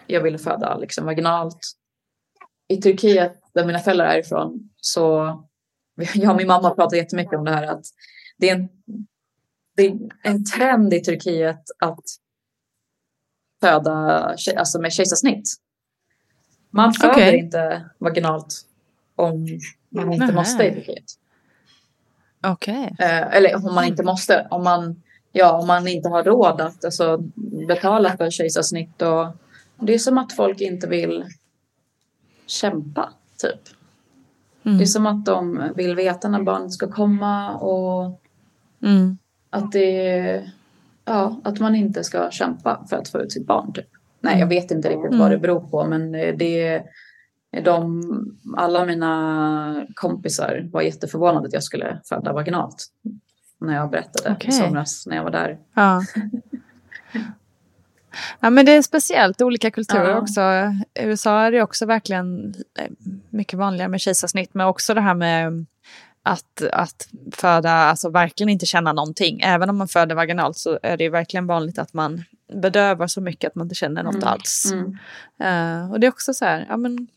[SPEAKER 1] jag ville föda liksom vaginalt. I Turkiet, där mina föräldrar är ifrån, så jag och min mamma pratar jättemycket om det här att det är en, det är en trend i Turkiet att föda alltså med kejsarsnitt. Man föder
[SPEAKER 2] Okej.
[SPEAKER 1] inte vaginalt om man inte
[SPEAKER 2] Nähä.
[SPEAKER 1] måste i Turkiet.
[SPEAKER 2] Okej.
[SPEAKER 1] Eh, eller om man inte måste, om man, ja, om man inte har råd att alltså, betala för kejsarsnitt. Och, det är som att folk inte vill kämpa, typ.
[SPEAKER 2] Mm.
[SPEAKER 1] Det är som att de vill veta när barnet ska komma och
[SPEAKER 2] Mm.
[SPEAKER 1] att det ja, att man inte ska kämpa för att få ut sitt barn. Typ. Nej, jag vet inte riktigt vad det beror på, men det är de, alla mina kompisar var jätteförvånade att jag skulle föda vaginalt. När jag berättade
[SPEAKER 2] Okej.
[SPEAKER 1] i somras när jag var där.
[SPEAKER 2] Ja. ja, men det är speciellt. Olika kulturer
[SPEAKER 1] Ja.
[SPEAKER 2] också. I USA är det också verkligen eh, mycket vanligare med kejsarsnitt, men också det här med att, att föda, alltså verkligen inte känna någonting. Även om man föder vaginalt så är det verkligen vanligt att man bedövar så mycket att man inte känner något
[SPEAKER 1] Mm.
[SPEAKER 2] alls.
[SPEAKER 1] Mm.
[SPEAKER 2] Eh, och det är också så här, ja men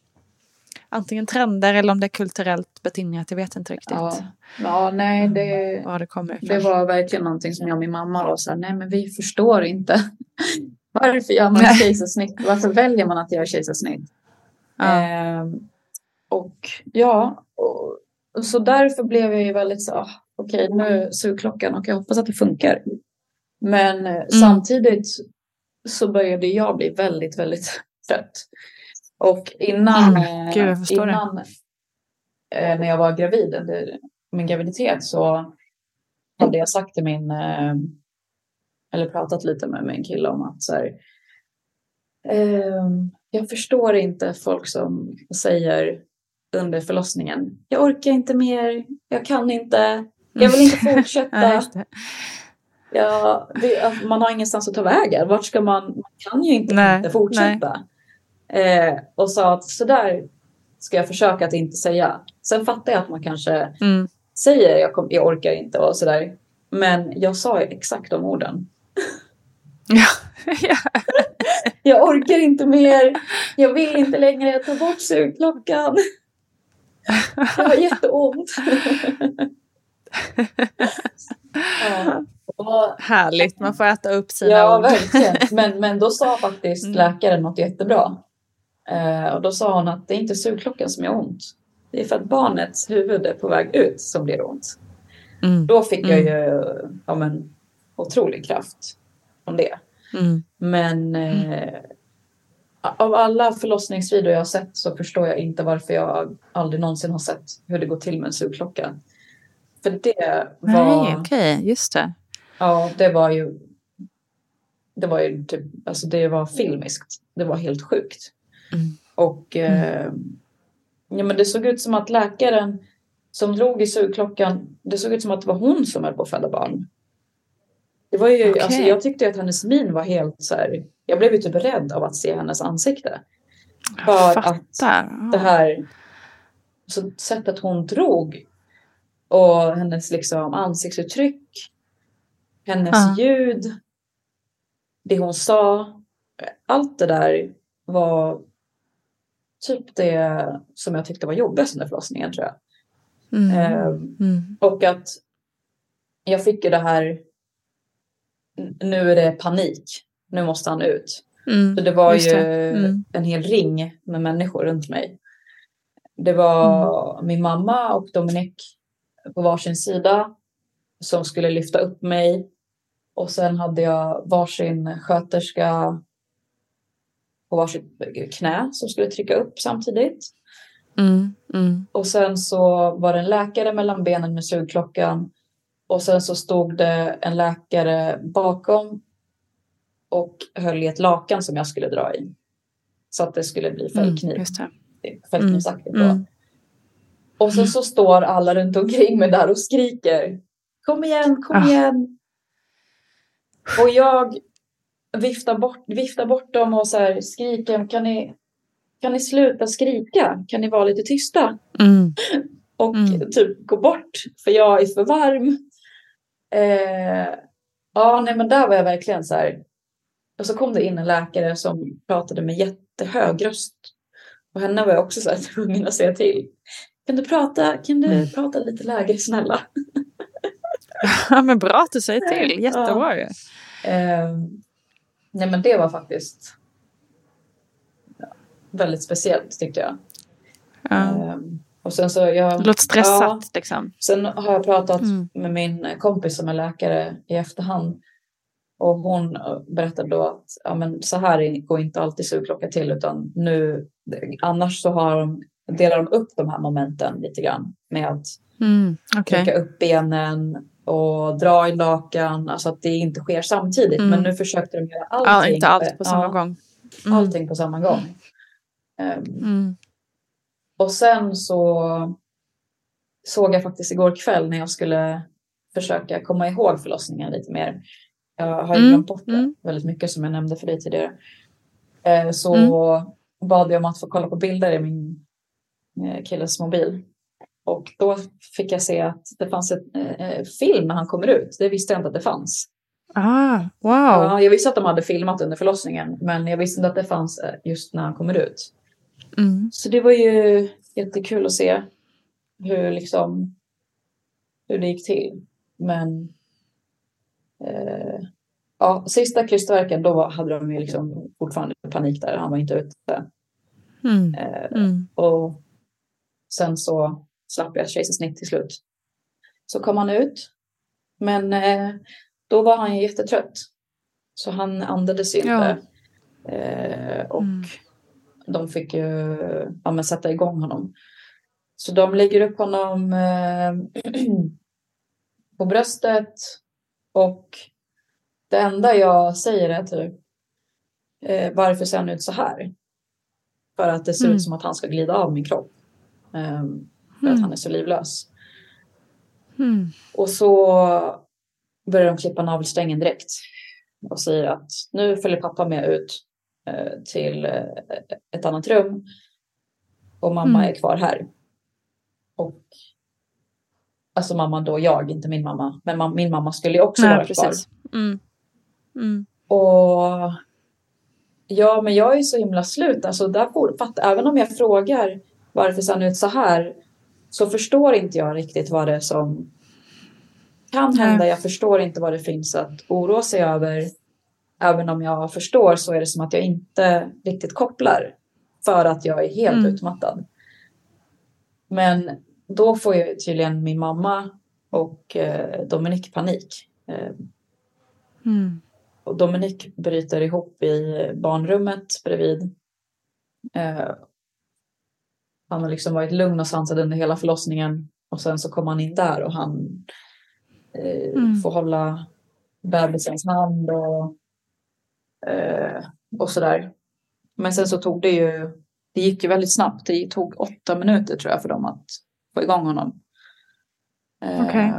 [SPEAKER 2] antingen trender eller om det är kulturellt betingat, jag vet inte riktigt
[SPEAKER 1] Ja. ja, nej, det,
[SPEAKER 2] var det
[SPEAKER 1] det var verkligen någonting som jag och min mamma här, nej men vi förstår inte. Varför gör man kejsarsnitt? Varför väljer man att göra kejsarsnitt?
[SPEAKER 2] Ja.
[SPEAKER 1] Ehm, och ja, och, och så därför blev jag ju väldigt så, ah, okej nu sugklockan och jag hoppas att det funkar. Men eh, samtidigt så började jag bli väldigt, väldigt trött. Och innan,
[SPEAKER 2] Mm,
[SPEAKER 1] eh,
[SPEAKER 2] gud, jag det.
[SPEAKER 1] innan eh, när jag var gravid under min graviditet så hade jag sagt till min, eh, eller pratat lite med min kille om att så här, ehm, jag förstår inte folk som säger under förlossningen, jag orkar inte mer, jag kan inte, jag vill inte fortsätta. Ja, det, man har ingenstans att ta vägen. Vart ska man? Man kan ju inte,
[SPEAKER 2] Nej,
[SPEAKER 1] inte fortsätta. Eh, och sa att så där ska jag försöka att inte säga. Sen fattar jag att man kanske
[SPEAKER 2] Mm.
[SPEAKER 1] säger jag, kom, jag orkar inte och sådär. Men jag sa exakt de orden.
[SPEAKER 2] Ja. ja.
[SPEAKER 1] Jag orkar inte mer. Jag vill inte längre ta bort sugklockan. Det var jätteont. ja. Och,
[SPEAKER 2] Härligt, man får äta upp sina
[SPEAKER 1] Ja,
[SPEAKER 2] ord.
[SPEAKER 1] verkligen. Men, men då sa faktiskt
[SPEAKER 2] Mm.
[SPEAKER 1] läkaren något jättebra. Eh, och då sa hon att det är inte sugklockan som gör ont. det är för att barnets huvud är på väg ut som blir ont.
[SPEAKER 2] Mm.
[SPEAKER 1] Då fick jag
[SPEAKER 2] Mm.
[SPEAKER 1] ju ja, men, otrolig kraft från det.
[SPEAKER 2] Mm.
[SPEAKER 1] Men eh, av alla förlossningsvideor jag har sett så förstår jag inte varför jag aldrig någonsin har sett hur det går till med en sugklocka. För det var...
[SPEAKER 2] Nej, okej, just det.
[SPEAKER 1] Ja, det var ju... Det var ju typ, alltså det var filmiskt. Det var helt sjukt.
[SPEAKER 2] Mm.
[SPEAKER 1] Och eh, ja, men det såg ut som att läkaren som drog i sugklockan, det såg ut som att det var hon som höll på att föda barn. Det var ju,
[SPEAKER 2] Okej.
[SPEAKER 1] alltså, jag tyckte att hennes min var helt så här, jag blev ju typ rädd av att se hennes ansikte.
[SPEAKER 2] Jag
[SPEAKER 1] För att det här så sättet hon drog och hennes liksom ansiktsuttryck, hennes
[SPEAKER 2] Ja.
[SPEAKER 1] ljud, det hon sa, allt det där var typ det som jag tyckte var jobbigast under förlossningen tror jag.
[SPEAKER 2] Mm.
[SPEAKER 1] Ehm,
[SPEAKER 2] Mm.
[SPEAKER 1] och att jag fick ju det här, "N- nu är det panik, nu måste han ut.
[SPEAKER 2] Mm.
[SPEAKER 1] Så det var ju
[SPEAKER 2] det. Mm.
[SPEAKER 1] en hel ring med människor runt mig. Det var
[SPEAKER 2] Mm.
[SPEAKER 1] min mamma och Dominik på varsin sida som skulle lyfta upp mig. Och sen hade jag varsin sköterska på varsitt knä som skulle trycka upp samtidigt.
[SPEAKER 2] Mm. Mm.
[SPEAKER 1] Och sen så var det en läkare mellan benen med sugklockan. Och sen så stod det en läkare bakom och höll i ett lakan som jag skulle dra i. Så att det skulle bli
[SPEAKER 2] Mm.
[SPEAKER 1] fällkniv.
[SPEAKER 2] Det.
[SPEAKER 1] Fällknivsaktigt då.
[SPEAKER 2] Mm.
[SPEAKER 1] Och sen så står alla runt omkring mig där och skriker. Kom igen, kom
[SPEAKER 2] Ah.
[SPEAKER 1] igen. Och jag viftar bort, viftar bort dem och så här skriker. Kan ni, kan ni sluta skrika? Kan ni vara lite tysta?
[SPEAKER 2] Mm.
[SPEAKER 1] och
[SPEAKER 2] Mm.
[SPEAKER 1] typ gå bort för jag är för varm. Eh, ja, nej men där var jag verkligen så här. Och så kom det in en läkare som pratade med jättehög röst. Och henne var jag också så här tvungen att säga till. Kan du prata, kan du
[SPEAKER 2] Mm.
[SPEAKER 1] prata lite lägre snälla?
[SPEAKER 2] Ja, men bra att du säger till. Jättebra ju.
[SPEAKER 1] Eh, nej men det var faktiskt ja, väldigt speciellt tyckte jag.
[SPEAKER 2] Ja.
[SPEAKER 1] Eh, och sen så jag...
[SPEAKER 2] Låter stressat
[SPEAKER 1] Ja.
[SPEAKER 2] liksom.
[SPEAKER 1] Sen har jag pratat
[SPEAKER 2] Mm.
[SPEAKER 1] med min kompis som är läkare i efterhand. Och hon berättade då att ja, men så här går inte alltid sugklocka till utan nu annars så har de, delar de upp de här momenten lite grann med att
[SPEAKER 2] Mm. Okej.
[SPEAKER 1] trycka upp benen och dra i lakan, alltså att det inte sker samtidigt.
[SPEAKER 2] Mm.
[SPEAKER 1] Men nu försökte de göra allting,
[SPEAKER 2] Ja, inte allt på samma
[SPEAKER 1] ja,
[SPEAKER 2] gång. Mm.
[SPEAKER 1] allting på samma gång.
[SPEAKER 2] Mm.
[SPEAKER 1] Och sen så såg jag faktiskt igår kväll när jag skulle försöka komma ihåg förlossningen lite mer. Jag har ju
[SPEAKER 2] Mm,
[SPEAKER 1] glömt bort det
[SPEAKER 2] mm.
[SPEAKER 1] väldigt mycket som jag nämnde för dig tidigare. Eh, Så
[SPEAKER 2] Mm.
[SPEAKER 1] bad jag om att få kolla på bilder i min eh, killes mobil. Och då fick jag se att det fanns ett eh, film när han kommer ut. Det visste jag inte att det fanns.
[SPEAKER 2] Ah, wow.
[SPEAKER 1] Ja, jag visste att de hade filmat under förlossningen, men jag visste inte att det fanns just när han kommer ut.
[SPEAKER 2] Mm.
[SPEAKER 1] Så det var ju jättekul att se hur, liksom, hur det gick till. Men eh, ja, sista krystvärken då var- hade de ju liksom fortfarande panik där. Han var inte ute.
[SPEAKER 2] Mm.
[SPEAKER 1] Eh,
[SPEAKER 2] Mm.
[SPEAKER 1] och sen så slapp jag kejsarsnitt till slut. Så kom han ut. Men eh, då var han ju jättetrött. Så han andades ju
[SPEAKER 2] Ja.
[SPEAKER 1] inte. Eh, och
[SPEAKER 2] Mm.
[SPEAKER 1] De fick ju ja, men sätta igång honom. Så de lägger upp honom eh, på bröstet. Och det enda jag säger är typ eh, varför ser han ut så här? För att det ser
[SPEAKER 2] Mm.
[SPEAKER 1] ut som att han ska glida av min kropp. Ehm, för
[SPEAKER 2] Mm.
[SPEAKER 1] att han är så livlös.
[SPEAKER 2] Mm.
[SPEAKER 1] Och så börjar de klippa navelsträngen direkt. Och säger att nu följer pappa med ut eh, till eh, ett annat rum. Och mamma
[SPEAKER 2] Mm.
[SPEAKER 1] är kvar här. Och Alltså mamma då, jag, inte min mamma. Men mam- min mamma skulle ju också
[SPEAKER 2] Nej,
[SPEAKER 1] vara kvar.
[SPEAKER 2] precis. Mm. Mm.
[SPEAKER 1] Och ja, men jag är så himla slut. Alltså, där får, fatt, även om jag frågar varför ser han ut så här så förstår inte jag riktigt vad det är som kan
[SPEAKER 2] Nej.
[SPEAKER 1] hända. Jag förstår inte vad det finns att oroa sig över. Även om jag förstår så är det som att jag inte riktigt kopplar för att jag är helt
[SPEAKER 2] Mm.
[SPEAKER 1] utmattad. Men då får ju tydligen min mamma och eh, Dominik panik. Eh,
[SPEAKER 2] Mm.
[SPEAKER 1] och Dominik bryter ihop i barnrummet bredvid. Eh, han har liksom varit lugn och sansad under hela förlossningen och sen så kommer han in där och han eh,
[SPEAKER 2] Mm.
[SPEAKER 1] får hålla bebisens hand och, eh, och sådär. Men sen så tog det ju, det gick ju väldigt snabbt. Det tog åtta minuter tror jag för dem att få igång honom. Eh,
[SPEAKER 2] Okej.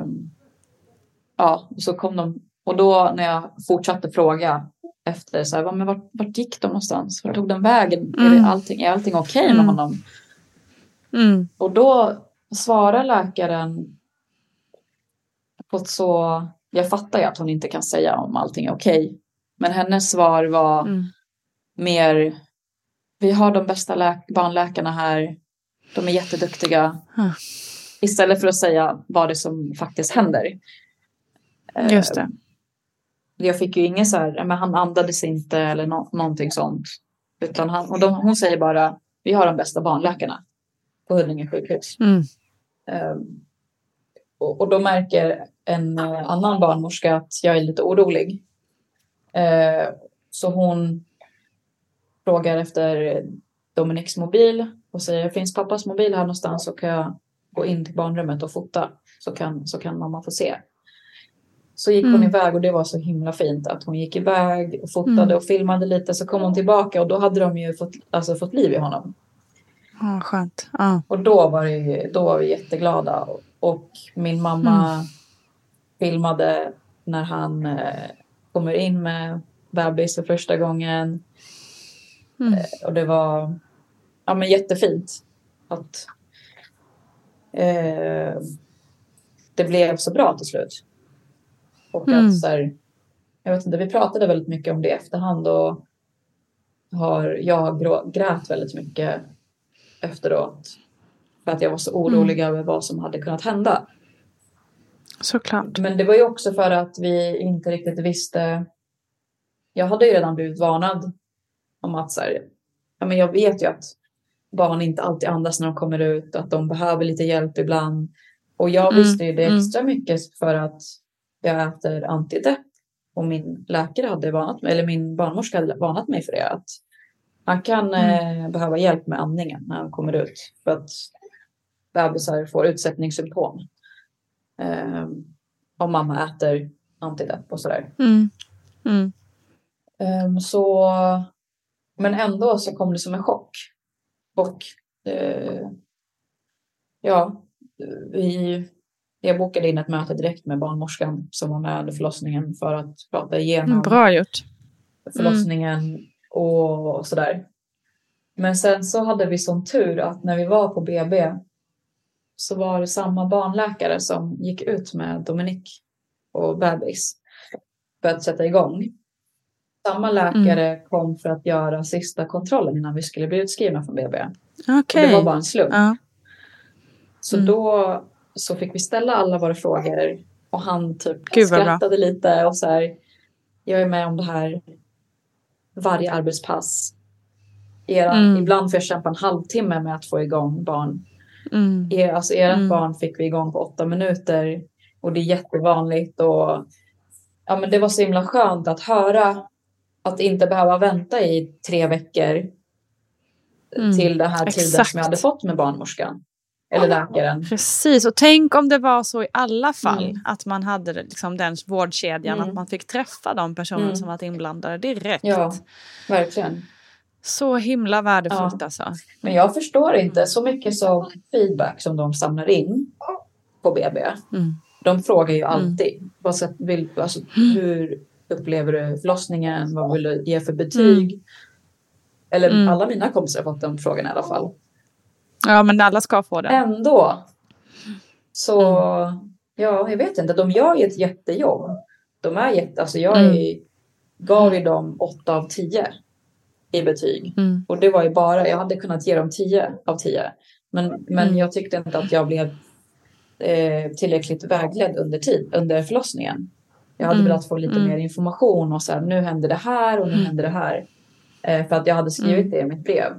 [SPEAKER 1] Ja, och så kom de och då när jag fortsatte fråga efter så här, "Va, men vart, vart gick de någonstans? Vart tog den vägen? Är,
[SPEAKER 2] Mm.
[SPEAKER 1] det allting, är allting okej med
[SPEAKER 2] Mm.
[SPEAKER 1] honom?
[SPEAKER 2] Mm.
[SPEAKER 1] Och då svarar läkaren på ett så... Jag fattar ju att hon inte kan säga om allting är okej. Men hennes svar var
[SPEAKER 2] Mm.
[SPEAKER 1] mer... Vi har de bästa lä- barnläkarna här. De är jätteduktiga.
[SPEAKER 2] Ah.
[SPEAKER 1] Istället för att säga vad det som faktiskt händer. Eh,
[SPEAKER 2] Just det.
[SPEAKER 1] Jag fick ju inget så här, men han andades inte eller nå- någonting sånt. Utan han, och de, hon säger bara, vi har de bästa barnläkarna på Huddinge sjukhus.
[SPEAKER 2] Mm.
[SPEAKER 1] Ehm, och, och då märker en eh, annan barnmorska att jag är lite orolig. Eh, så hon frågar efter Dominiks mobil och säger, finns pappas mobil här någonstans så kan jag gå in till barnrummet och fota. Så kan, så kan mamma få se. Så gick hon
[SPEAKER 2] Mm.
[SPEAKER 1] iväg och det var så himla fint att hon gick iväg och fotade
[SPEAKER 2] Mm.
[SPEAKER 1] och filmade lite. Så kom hon tillbaka och då hade de ju fått, alltså, fått liv i honom.
[SPEAKER 2] Ja, skönt. Ja.
[SPEAKER 1] Och då var, det, då var vi jätteglada. Och, och min mamma filmade när han eh, kommer in med bebis för första gången.
[SPEAKER 2] Mm.
[SPEAKER 1] Eh, och det var ja, men jättefint att eh, det blev så bra till slut. Och
[SPEAKER 2] Mm.
[SPEAKER 1] att så här, jag vet inte, vi pratade väldigt mycket om det i efterhand och har jag grät väldigt mycket efteråt. För att jag var så orolig över vad som hade kunnat hända.
[SPEAKER 2] Såklart.
[SPEAKER 1] Men det var ju också för att vi inte riktigt visste. Jag hade ju redan blivit varnad om att så här, ja, men jag vet ju att barn inte alltid andas när de kommer ut och att de behöver lite hjälp ibland. Och jag
[SPEAKER 2] Mm,
[SPEAKER 1] visste ju det
[SPEAKER 2] mm.
[SPEAKER 1] extra mycket för att jag äter antidepp och min läkare hade varnat mig, eller min barnmorska hade varnat mig för det. Att han kan
[SPEAKER 2] Mm.
[SPEAKER 1] eh, behöva hjälp med andningen när han kommer ut för att bebisar får utsättningssymptom. Eh, om mamma äter antidepp och sådär.
[SPEAKER 2] Mm. Mm.
[SPEAKER 1] Ehm, så, men ändå så kom det som en chock. Och eh, ja, vi, jag bokade in ett möte direkt med barnmorskan som var med under förlossningen för att prata igenom
[SPEAKER 2] Mm, Bra gjort.
[SPEAKER 1] förlossningen och, och sådär. Men sen så hade vi sån tur att när vi var på BB så var det samma barnläkare som gick ut med Dominik och bebis för att sätta igång. Samma läkare kom för att göra sista kontrollen innan vi skulle bli utskrivna från BB. Och
[SPEAKER 2] Okej.
[SPEAKER 1] det var bara en slump.
[SPEAKER 2] Ja.
[SPEAKER 1] Så
[SPEAKER 2] Mm.
[SPEAKER 1] då så fick vi ställa alla våra frågor och han typ
[SPEAKER 2] Gud,
[SPEAKER 1] skrattade lite och så här. Jag är med om det här varje arbetspass. Era,
[SPEAKER 2] Mm.
[SPEAKER 1] Ibland får jag kämpa en halvtimme med att få igång barn.
[SPEAKER 2] Mm.
[SPEAKER 1] Er, alltså ert
[SPEAKER 2] Mm.
[SPEAKER 1] barn fick vi igång på åtta minuter och det är jättevanligt. Och, ja, men det var så himla skönt att höra att inte behöva vänta i tre veckor
[SPEAKER 2] Mm.
[SPEAKER 1] till den här tiden
[SPEAKER 2] Exakt.
[SPEAKER 1] som jag hade fått med barnmorskan. Eller läkaren.
[SPEAKER 2] Precis, och tänk om det var så i alla fall.
[SPEAKER 1] Mm.
[SPEAKER 2] Att man hade liksom den vårdkedjan,
[SPEAKER 1] Mm.
[SPEAKER 2] att man fick träffa de personer
[SPEAKER 1] Mm.
[SPEAKER 2] som varit inblandade direkt.
[SPEAKER 1] Ja, verkligen.
[SPEAKER 2] Så himla värdefullt
[SPEAKER 1] Ja.
[SPEAKER 2] alltså.
[SPEAKER 1] Men jag förstår inte så mycket som feedback som de samlar in på BB.
[SPEAKER 2] Mm.
[SPEAKER 1] De frågar ju alltid. Vad sätt, vill, alltså, hur upplever du förlossningen? Vad vill du ge för betyg? Eller
[SPEAKER 2] Mm.
[SPEAKER 1] alla mina kompisar har fått den frågan i alla fall.
[SPEAKER 2] Ja, men alla ska få det.
[SPEAKER 1] Ändå. Så ja, jag vet inte. De gör ju ett jättejobb. De är jätte, alltså jag är, gav ju dem 8 av 10 i betyg.
[SPEAKER 2] Mm.
[SPEAKER 1] Och det var ju bara, jag hade kunnat ge dem 10 av 10. Men, men
[SPEAKER 2] Mm.
[SPEAKER 1] jag tyckte inte att jag blev eh, tillräckligt vägledd under, tid, under förlossningen. Jag hade
[SPEAKER 2] Mm.
[SPEAKER 1] velat få lite
[SPEAKER 2] Mm.
[SPEAKER 1] mer information och så här, nu händer det här och nu händer det här. Eh, för att jag hade skrivit
[SPEAKER 2] Mm.
[SPEAKER 1] det i mitt brev.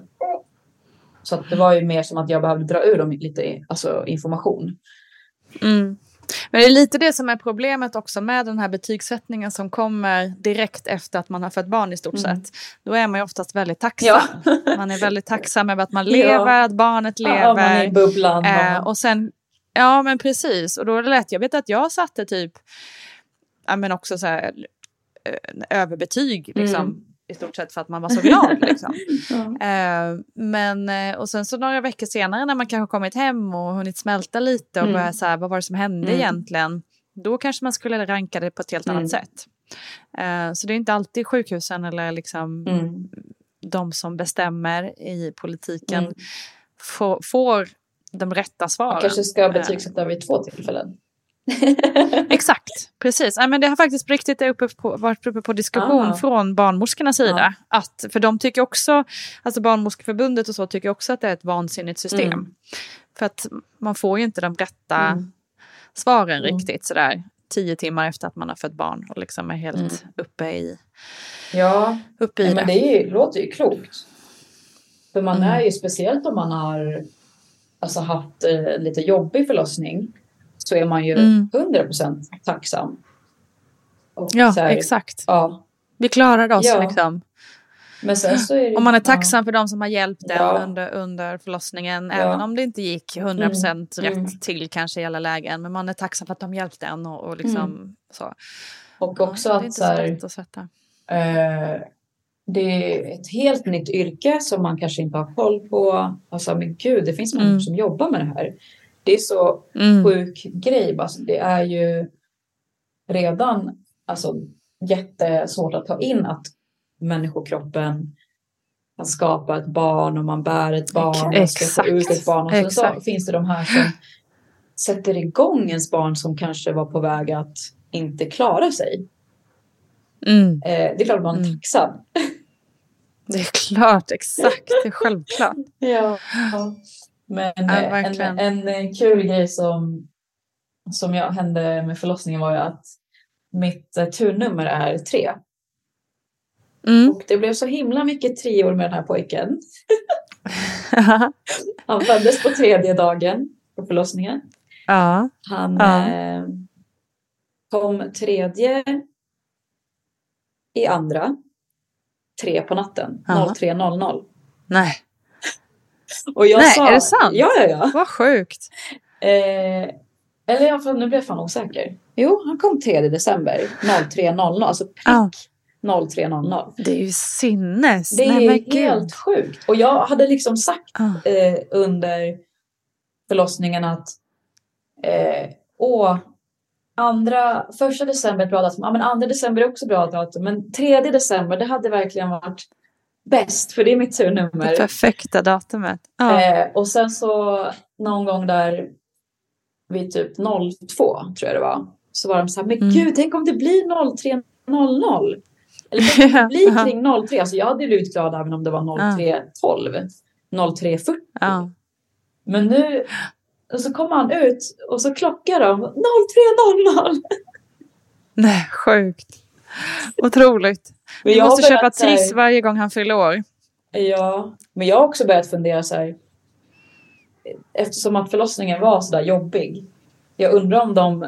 [SPEAKER 1] Så det var ju mer som att jag behövde dra ur dem lite alltså, information.
[SPEAKER 2] Mm. Men det är lite det som är problemet också med den här betygssättningen som kommer direkt efter att man har fött barn i stort mm. sett. Då är man ju oftast väldigt tacksam. Ja. man är väldigt tacksam över att man lever, ja. att barnet lever. Ja, man är
[SPEAKER 1] i bubblan.
[SPEAKER 2] Eh, och sen, ja men precis, och då är det lätt, jag vet att jag satte typ, ja men också så här, eh, överbetyg liksom. Mm i stort sett för att man var så glad. Liksom. ja. eh, men, eh, och sen så några veckor senare när man kanske kommit hem och hunnit smälta lite och mm. börjat så här, vad var det som hände mm. egentligen? Då kanske man skulle ranka det på ett helt mm. annat sätt. Eh, så det är inte alltid sjukhusen eller liksom mm. de som bestämmer i politiken mm. får, får de rätta svaren. Man
[SPEAKER 1] kanske ska betygsätta vid två tillfällen.
[SPEAKER 2] Exakt, precis. Ja, men det har faktiskt på riktigt uppe på, varit uppe på diskussion ah. från barnmorskornas sida. Ja. Att, för de tycker också, alltså Barnmorskeförbundet och så tycker också att det är ett vansinnigt system. Mm. För att man får ju inte de rätta mm. svaren mm. riktigt sådär tio timmar efter att man har fött barn och liksom är helt mm. uppe i,
[SPEAKER 1] ja.
[SPEAKER 2] uppe i
[SPEAKER 1] ja, men det ju, låter ju klokt. För man mm. är ju speciellt om man har alltså, haft eh, lite jobbig förlossning så är man ju mm. 100% tacksam.
[SPEAKER 2] Och ja, här, exakt. Ja. Vi klarade oss ja. liksom.
[SPEAKER 1] Men sen så är det,
[SPEAKER 2] och man är tacksam ja. för de som har hjälpt en ja. under, under förlossningen. Ja. Även om det inte gick 100% mm. rätt mm. till kanske i alla lägen. Men man är tacksam för att de hjälpte en och, och liksom mm. så.
[SPEAKER 1] Och också att, det är inte så, här, att sätta. Eh, det är ett helt nytt yrke som man kanske inte har koll på. Alltså men gud, det finns människor mm. som jobbar med det här. Det är så mm. sjuk grej. Alltså, det är ju redan alltså, jättesvårt att ta in att människokroppen kan skapa ett barn och man bär ett barn och ska få ut ett barn. Och sen så finns det de här som sätter igång ens barn som kanske var på väg att inte klara sig. Mm. Eh, det är klart man är mm. tacksam.
[SPEAKER 2] Det är klart, exakt. Det är självklart.
[SPEAKER 1] ja. Men ja, en, en, en kul grej som, som jag, hände med förlossningen var ju att mitt eh, turnummer är tre. Mm. Och det blev så himla mycket treor med den här pojken. Han föddes på tredje dagen på förlossningen.
[SPEAKER 2] Ja.
[SPEAKER 1] Han ja. Eh, kom tredje i andra, tre på natten, 03.00.
[SPEAKER 2] Nej.
[SPEAKER 1] Och jag
[SPEAKER 2] Nej,
[SPEAKER 1] sa,
[SPEAKER 2] är det sant?
[SPEAKER 1] Ja, ja, ja.
[SPEAKER 2] Vad sjukt.
[SPEAKER 1] Eh, eller fall, nu blev jag fan osäker. Jo, han kom 3 december 03.00, alltså prick ah. 03.00.
[SPEAKER 2] Det är ju sinnes.
[SPEAKER 1] Det är Nej, helt sjukt. Och jag hade liksom sagt ah. eh, under förlossningen att eh, åh, andra, första december är ett bra datum, ja, men andra december är också bra datum, men tredje december det hade verkligen varit bäst för det är mitt turnummer. Det
[SPEAKER 2] perfekta datumet.
[SPEAKER 1] Ja. Eh, och sen så någon gång där vid typ 02 tror jag det var. Så var de så här, men mm. gud tänk om det blir 03.00. Eller tänk om det blir kring 03. Alltså jag hade blivit glad även om det var 03.12. 03.40. Ja. Men nu och så kommer han ut och så klockar de 03.00.
[SPEAKER 2] Nej, sjukt. Otroligt. Vi måste köpa Triss här... varje gång han fyller år.
[SPEAKER 1] Ja, men jag har också börjat fundera så här. Eftersom att förlossningen var så där jobbig. Jag undrar om de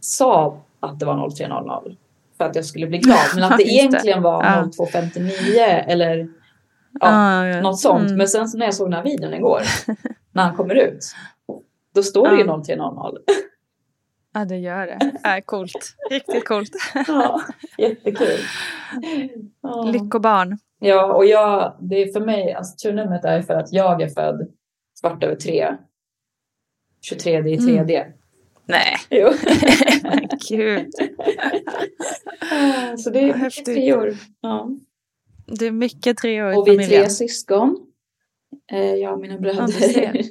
[SPEAKER 1] sa att det var 03.00 för att jag skulle bli glad. Men att det egentligen var ja. 02.59 eller ja, ah, något sånt. Mm. Men sen när jag såg den här videon igår, när han kommer ut, då står det ju 03.00.
[SPEAKER 2] Ja, det gör det. Äh, coolt. Riktigt coolt.
[SPEAKER 1] ja, jättekul. Ja.
[SPEAKER 2] Lyckobarn.
[SPEAKER 1] Ja, och jag, det är för mig, alltså turnumret är för att jag är född kvart över tre. 23 i tredje. Mm.
[SPEAKER 2] Nej.
[SPEAKER 1] Jo.
[SPEAKER 2] Gud.
[SPEAKER 1] Så det är mycket treor. Ja.
[SPEAKER 2] Det är mycket treor
[SPEAKER 1] i Och vi är tre syskon. Eh, jag och mina bröder.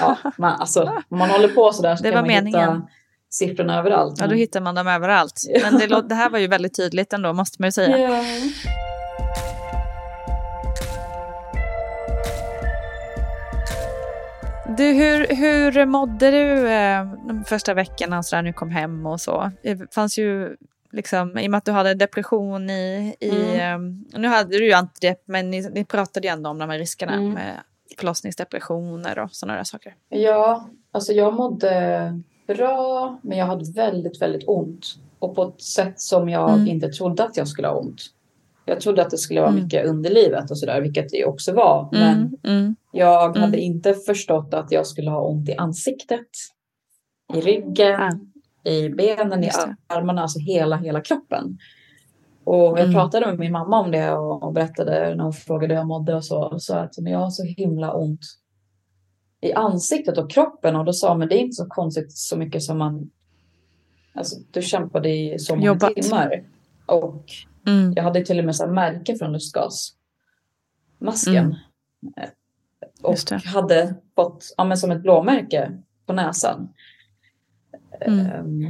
[SPEAKER 1] Ja, man, alltså, om man håller på sådär så det kan man meningen. hitta siffrorna överallt.
[SPEAKER 2] Ja, då hittar man dem överallt. Men det, det här var ju väldigt tydligt ändå, måste man ju säga.
[SPEAKER 1] Ja.
[SPEAKER 2] Du, hur, hur mådde du eh, de första veckorna så där, när du kom hem och så? Det fanns ju liksom, i och med att du hade depression i, i mm. eh, nu hade du ju antidepp men ni, ni pratade ju ändå om de här riskerna mm. med förlossningsdepressioner och sådana där saker?
[SPEAKER 1] Ja, alltså jag mådde bra, men jag hade väldigt, väldigt ont. Och på ett sätt som jag
[SPEAKER 2] Mm.
[SPEAKER 1] inte trodde att jag skulle ha ont. Jag trodde att det skulle vara
[SPEAKER 2] Mm.
[SPEAKER 1] mycket underlivet och sådär, vilket det också var. Men
[SPEAKER 2] Mm, mm,
[SPEAKER 1] jag
[SPEAKER 2] Mm.
[SPEAKER 1] hade inte förstått att jag skulle ha ont i ansiktet, i ryggen, i benen, i armarna, alltså hela, hela kroppen. Och jag
[SPEAKER 2] Mm.
[SPEAKER 1] pratade med min mamma om det och, berättade när hon frågade hur jag mådde och så. Sa att men jag har så himla ont i ansiktet och kroppen. Och då sa men det är inte så konstigt så mycket som man... Alltså du kämpade i så många
[SPEAKER 2] Jobbat.
[SPEAKER 1] timmar. Och
[SPEAKER 2] mm,
[SPEAKER 1] jag hade till och med så märke från lustgasmasken.
[SPEAKER 2] Mm.
[SPEAKER 1] Eh, Och hade fått, ja men som ett blåmärke på näsan.
[SPEAKER 2] Mm.
[SPEAKER 1] Ehm,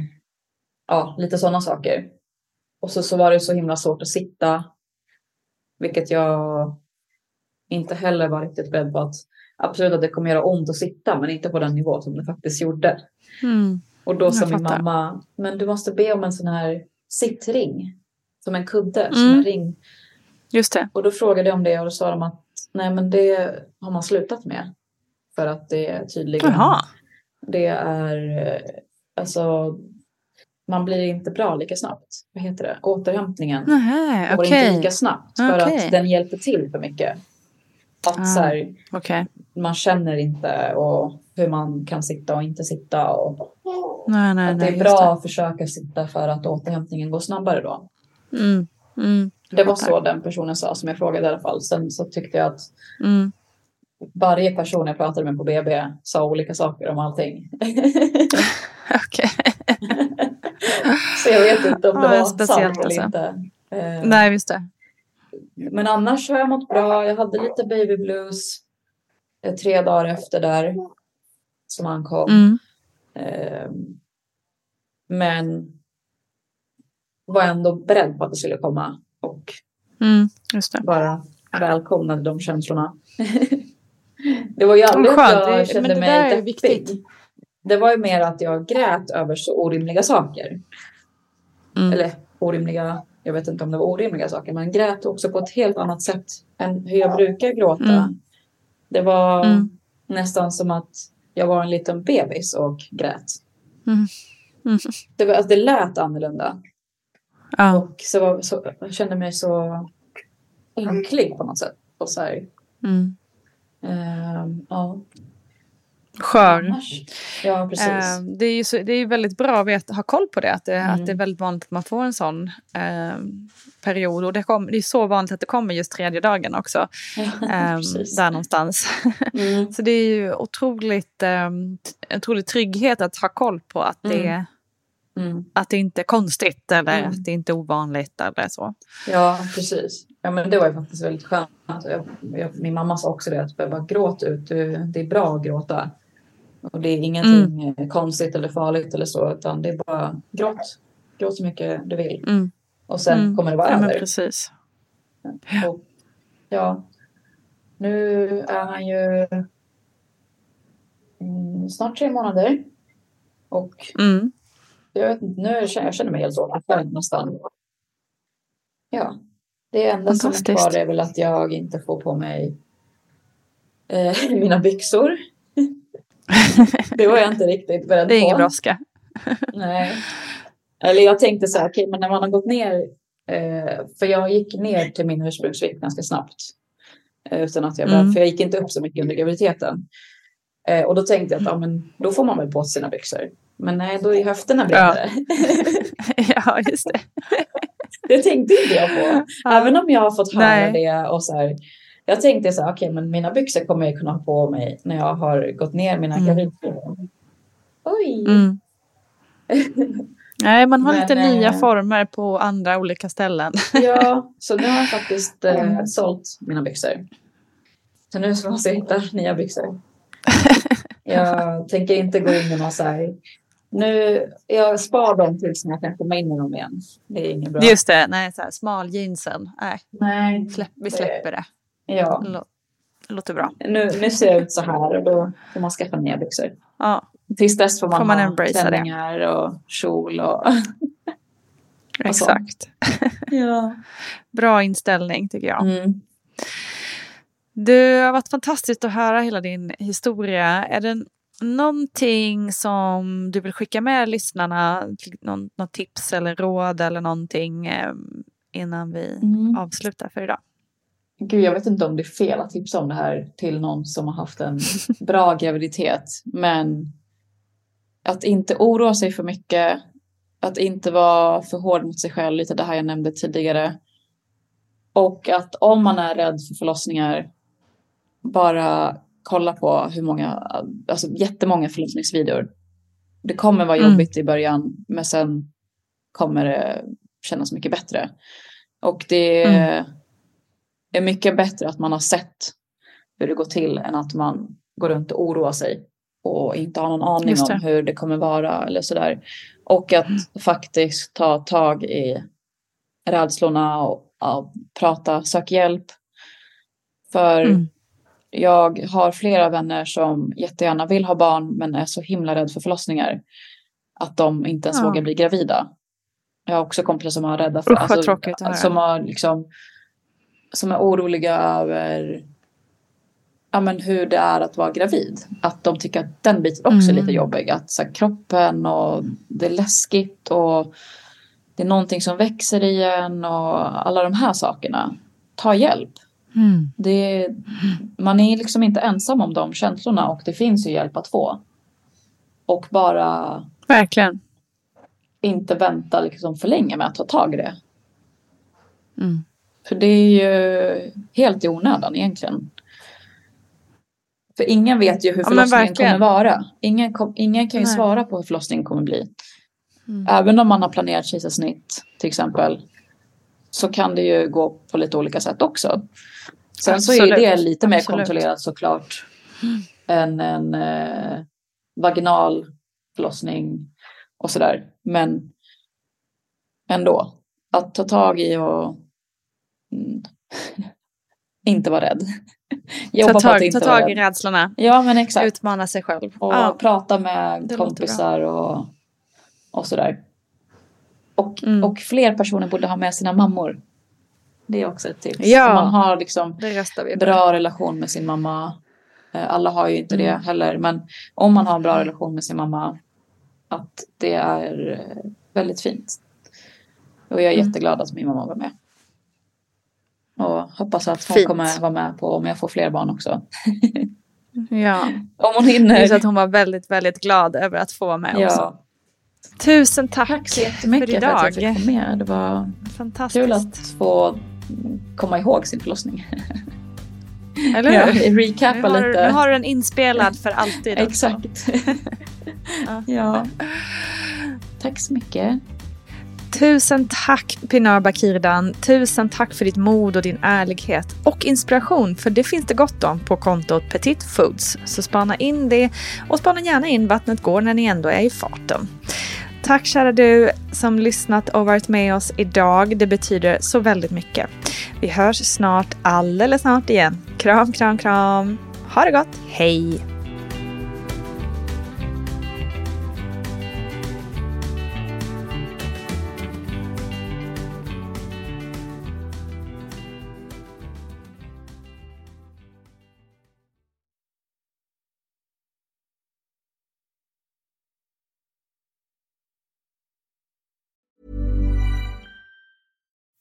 [SPEAKER 1] ja, lite sådana saker. Och så, så var det så himla svårt att sitta. Vilket jag inte heller var riktigt beredd på att absolut att det kommer göra ont att sitta men inte på den nivå som det faktiskt gjorde.
[SPEAKER 2] mm.
[SPEAKER 1] Och då sa min mamma, men du måste be om en sån här sittring. Som en kudde, som
[SPEAKER 2] Mm.
[SPEAKER 1] en ring.
[SPEAKER 2] Just det.
[SPEAKER 1] Och då frågade jag om det och då sa de att nej men det har man slutat med. För att det är tydligen,
[SPEAKER 2] Jaha.
[SPEAKER 1] det är eh, alltså man blir inte bra lika snabbt. Vad heter det? Återhämtningen
[SPEAKER 2] Nej,
[SPEAKER 1] går inte
[SPEAKER 2] okej.
[SPEAKER 1] lika snabbt för
[SPEAKER 2] Okej.
[SPEAKER 1] att den hjälper till för mycket. Att
[SPEAKER 2] Ah.
[SPEAKER 1] så här,
[SPEAKER 2] Okej.
[SPEAKER 1] man känner inte och hur man kan sitta och inte sitta. Och
[SPEAKER 2] Nej, nej,
[SPEAKER 1] att det
[SPEAKER 2] nej.
[SPEAKER 1] är
[SPEAKER 2] just
[SPEAKER 1] bra att försöka sitta för att återhämtningen går snabbare då.
[SPEAKER 2] det. Mm, mm,
[SPEAKER 1] Det var så den personen sa som jag frågade i alla fall. Sen så tyckte jag att
[SPEAKER 2] Mm.
[SPEAKER 1] varje person jag pratade med på BB sa olika saker om allting.
[SPEAKER 2] Okej.
[SPEAKER 1] så jag vet inte om det
[SPEAKER 2] Ja,
[SPEAKER 1] var
[SPEAKER 2] speciellt
[SPEAKER 1] sant eller
[SPEAKER 2] alltså.
[SPEAKER 1] inte. Eh,
[SPEAKER 2] Nej, just det.
[SPEAKER 1] Men annars har jag mått bra. Jag hade lite baby blues eh, tre dagar efter där som han kom.
[SPEAKER 2] Mm.
[SPEAKER 1] Eh, men var ändå beredd på att det skulle komma och
[SPEAKER 2] Mm,
[SPEAKER 1] bara välkomnade de känslorna. det var ju aldrig att jag kände
[SPEAKER 2] det
[SPEAKER 1] mig deppig. Det var ju mer att jag grät över så orimliga saker.
[SPEAKER 2] Mm.
[SPEAKER 1] Eller orimliga, jag vet inte om det var orimliga saker, men grät också på ett helt annat sätt än hur jag brukar gråta.
[SPEAKER 2] Mm.
[SPEAKER 1] Det var
[SPEAKER 2] Mm.
[SPEAKER 1] nästan som att jag var en liten bebis och grät.
[SPEAKER 2] Mm. Mm.
[SPEAKER 1] Det, var, alltså, det lät annorlunda.
[SPEAKER 2] Ja.
[SPEAKER 1] Och så, var- så, jag kände mig så ynklig på något sätt. Och så här, ehm, ja.
[SPEAKER 2] Skör.
[SPEAKER 1] Annars, ja, precis.
[SPEAKER 2] Eh, det är ju så, det är väldigt bra att veta, ha koll på det. Att det,
[SPEAKER 1] Mm.
[SPEAKER 2] att det är väldigt vanligt att man får en sån eh, period. Och det, kom, det är så vanligt att det kommer just tredje dagen också. Eh, där någonstans.
[SPEAKER 1] Mm.
[SPEAKER 2] så det är ju otroligt, eh, otrolig trygghet att ha koll på att det,
[SPEAKER 1] Mm. Mm.
[SPEAKER 2] att det inte är konstigt eller
[SPEAKER 1] Mm.
[SPEAKER 2] att det inte är ovanligt eller så.
[SPEAKER 1] Ja, precis. Ja, men det var ju faktiskt väldigt skönt. Jag, jag, min mamma sa också det, att jag bara gråt ut. Du, det är bra att gråta. Och det är ingenting eh, konstigt eller farligt eller så, utan det är bara gråt. Gråt så mycket du vill.
[SPEAKER 2] Mm.
[SPEAKER 1] Och sen
[SPEAKER 2] Mm.
[SPEAKER 1] kommer det vara
[SPEAKER 2] Ja,
[SPEAKER 1] över.
[SPEAKER 2] precis.
[SPEAKER 1] Och, ja, nu är han ju mm, snart tre månader. Och
[SPEAKER 2] Mm.
[SPEAKER 1] jag vet inte, nu jag känner jag känner mig helt återställd nästan. Ja, det enda som är kvar är väl att jag inte får på mig eh, mina byxor. Det var jag inte riktigt beredd på.
[SPEAKER 2] Det är ingen brådska.
[SPEAKER 1] Nej. Eller jag tänkte så här, okej, men när man har gått ner, eh, för jag gick ner till min ursprungsvikt ganska snabbt. Eh, utan att jag bara,
[SPEAKER 2] Mm.
[SPEAKER 1] för jag gick inte upp så mycket under graviditeten. Eh, och då tänkte jag att ja, men, då får man väl på sina byxor. Men nej, då är höfterna bredare.
[SPEAKER 2] ja, just det.
[SPEAKER 1] det tänkte inte jag på. Även om jag har fått höra
[SPEAKER 2] Nej.
[SPEAKER 1] det och så här. Jag tänkte så här, okej, men mina byxor kommer jag kunna ha på mig när jag har gått ner mina
[SPEAKER 2] Mm.
[SPEAKER 1] gravidkläder. Oj!
[SPEAKER 2] Mm. Nej, man har
[SPEAKER 1] Men,
[SPEAKER 2] lite nya
[SPEAKER 1] eh,
[SPEAKER 2] former på andra olika ställen.
[SPEAKER 1] Ja, så nu har jag faktiskt eh, sålt mina byxor. Så nu måste jag hitta nya byxor. Jag tänker inte gå in i någon så här... Nu, jag spar dem tills jag kan komma in i dem igen. Det är inget bra.
[SPEAKER 2] Just det, nej, så här, smal jeansen. Nej,
[SPEAKER 1] Nej,
[SPEAKER 2] släpp, vi släpper det.
[SPEAKER 1] Ja.
[SPEAKER 2] Det låter bra.
[SPEAKER 1] Nu, nu ser jag ut så här och då får man skaffa nya byxor.
[SPEAKER 2] Ja,
[SPEAKER 1] Tills dess får man,
[SPEAKER 2] Får man
[SPEAKER 1] ha
[SPEAKER 2] embracea det.
[SPEAKER 1] klänningar och kjol och... Och
[SPEAKER 2] exakt.
[SPEAKER 1] Ja.
[SPEAKER 2] Bra inställning tycker jag.
[SPEAKER 1] Mm.
[SPEAKER 2] Det har varit fantastiskt att höra hela din historia. Är det någonting som du vill skicka med lyssnarna? Någon, något tips eller råd eller någonting eh, innan vi mm. avslutar för idag?
[SPEAKER 1] Gud, jag vet inte om det är fel att tipsa om det här till någon som har haft en bra graviditet. Men att inte oroa sig för mycket. Att inte vara för hård mot sig själv, lite det här jag nämnde tidigare. Och att om man är rädd för förlossningar, bara kolla på hur många, alltså jättemånga förlossningsvideor. Det kommer vara mm. jobbigt mm. i början, men sen kommer det kännas mycket bättre. Och det mm. Är mycket bättre att man har sett hur det går till än att man går runt och oroar sig och inte har någon aning om hur det kommer vara eller sådär. Och att mm. faktiskt ta tag i rädslorna och, och prata, sök hjälp. För mm. jag har flera vänner som jättegärna vill ha barn men är så himla rädd för förlossningar. Att de inte ens ja. vågar bli gravida. Jag har också kompisar som har rädda för,
[SPEAKER 2] Usch, alltså,
[SPEAKER 1] som, har liksom, som är oroliga över ja, men hur det är att vara gravid. Att de tycker att den biten också mm. är lite mm. jobbig. Att så här, kroppen och det är läskigt och det är någonting som växer igen och alla de här sakerna. Ta hjälp. Mm. Det, man är liksom inte ensam om de känslorna och det finns ju hjälp att få. Och bara
[SPEAKER 2] Verkligen.
[SPEAKER 1] inte vänta liksom för länge med att ta tag i det. Mm. För det är ju helt i onödan egentligen. För ingen vet ju hur förlossningen ja, kommer vara. Ingen, kom, ingen kan ju Nej. svara på hur förlossningen kommer bli. Mm. Även om man har planerat kejsarsnitt till exempel. Så kan det ju gå på lite olika sätt också. Sen Absolut. så är det lite mer Absolut. kontrollerat såklart. Mm. Än en eh, vaginal förlossning och sådär. Men ändå. Att ta tag i och inte vara rädd.
[SPEAKER 2] Jobba ta tag, ta tag i rädslorna.
[SPEAKER 1] Ja men exakt.
[SPEAKER 2] Utmana sig själv.
[SPEAKER 1] Och ja. prata med det kompisar och, och sådär. Och, mm. och fler personer borde ha med sina mammor. Det är också ett tips. Ja, Om man har liksom bra relation med sin mamma. Eh, alla har ju inte mm. det heller. Men om man har en bra relation med sin mamma. Att det är eh, väldigt fint. Och jag är mm. jätteglad att min mamma var med. Och hoppas att hon Fint. kommer vara med på om jag får fler barn också.
[SPEAKER 2] ja.
[SPEAKER 1] Om hon hinner.
[SPEAKER 2] Just att hon var väldigt, väldigt glad över att få vara med ja. också. Tusen tack,
[SPEAKER 1] tack så jättemycket för, idag. för att jag fick komma med. Det var Fantastiskt. kul att få komma ihåg sin förlossning.
[SPEAKER 2] Eller hur?
[SPEAKER 1] Ja, recapa
[SPEAKER 2] nu har,
[SPEAKER 1] lite.
[SPEAKER 2] Nu har du den inspelad för alltid.
[SPEAKER 1] Exakt. ja. ja. Tack så mycket.
[SPEAKER 2] Tusen tack Pinar Bakirdan. Tusen tack för ditt mod och din ärlighet och inspiration, för det finns det gott om på kontot Petit Foods. Så spana in det och spana gärna in Vattnet går när ni ändå är i farten. Tack kära du som lyssnat och varit med oss idag. Det betyder så väldigt mycket. Vi hörs snart, alldeles snart igen. Kram, kram, kram. Ha det gott. Hej!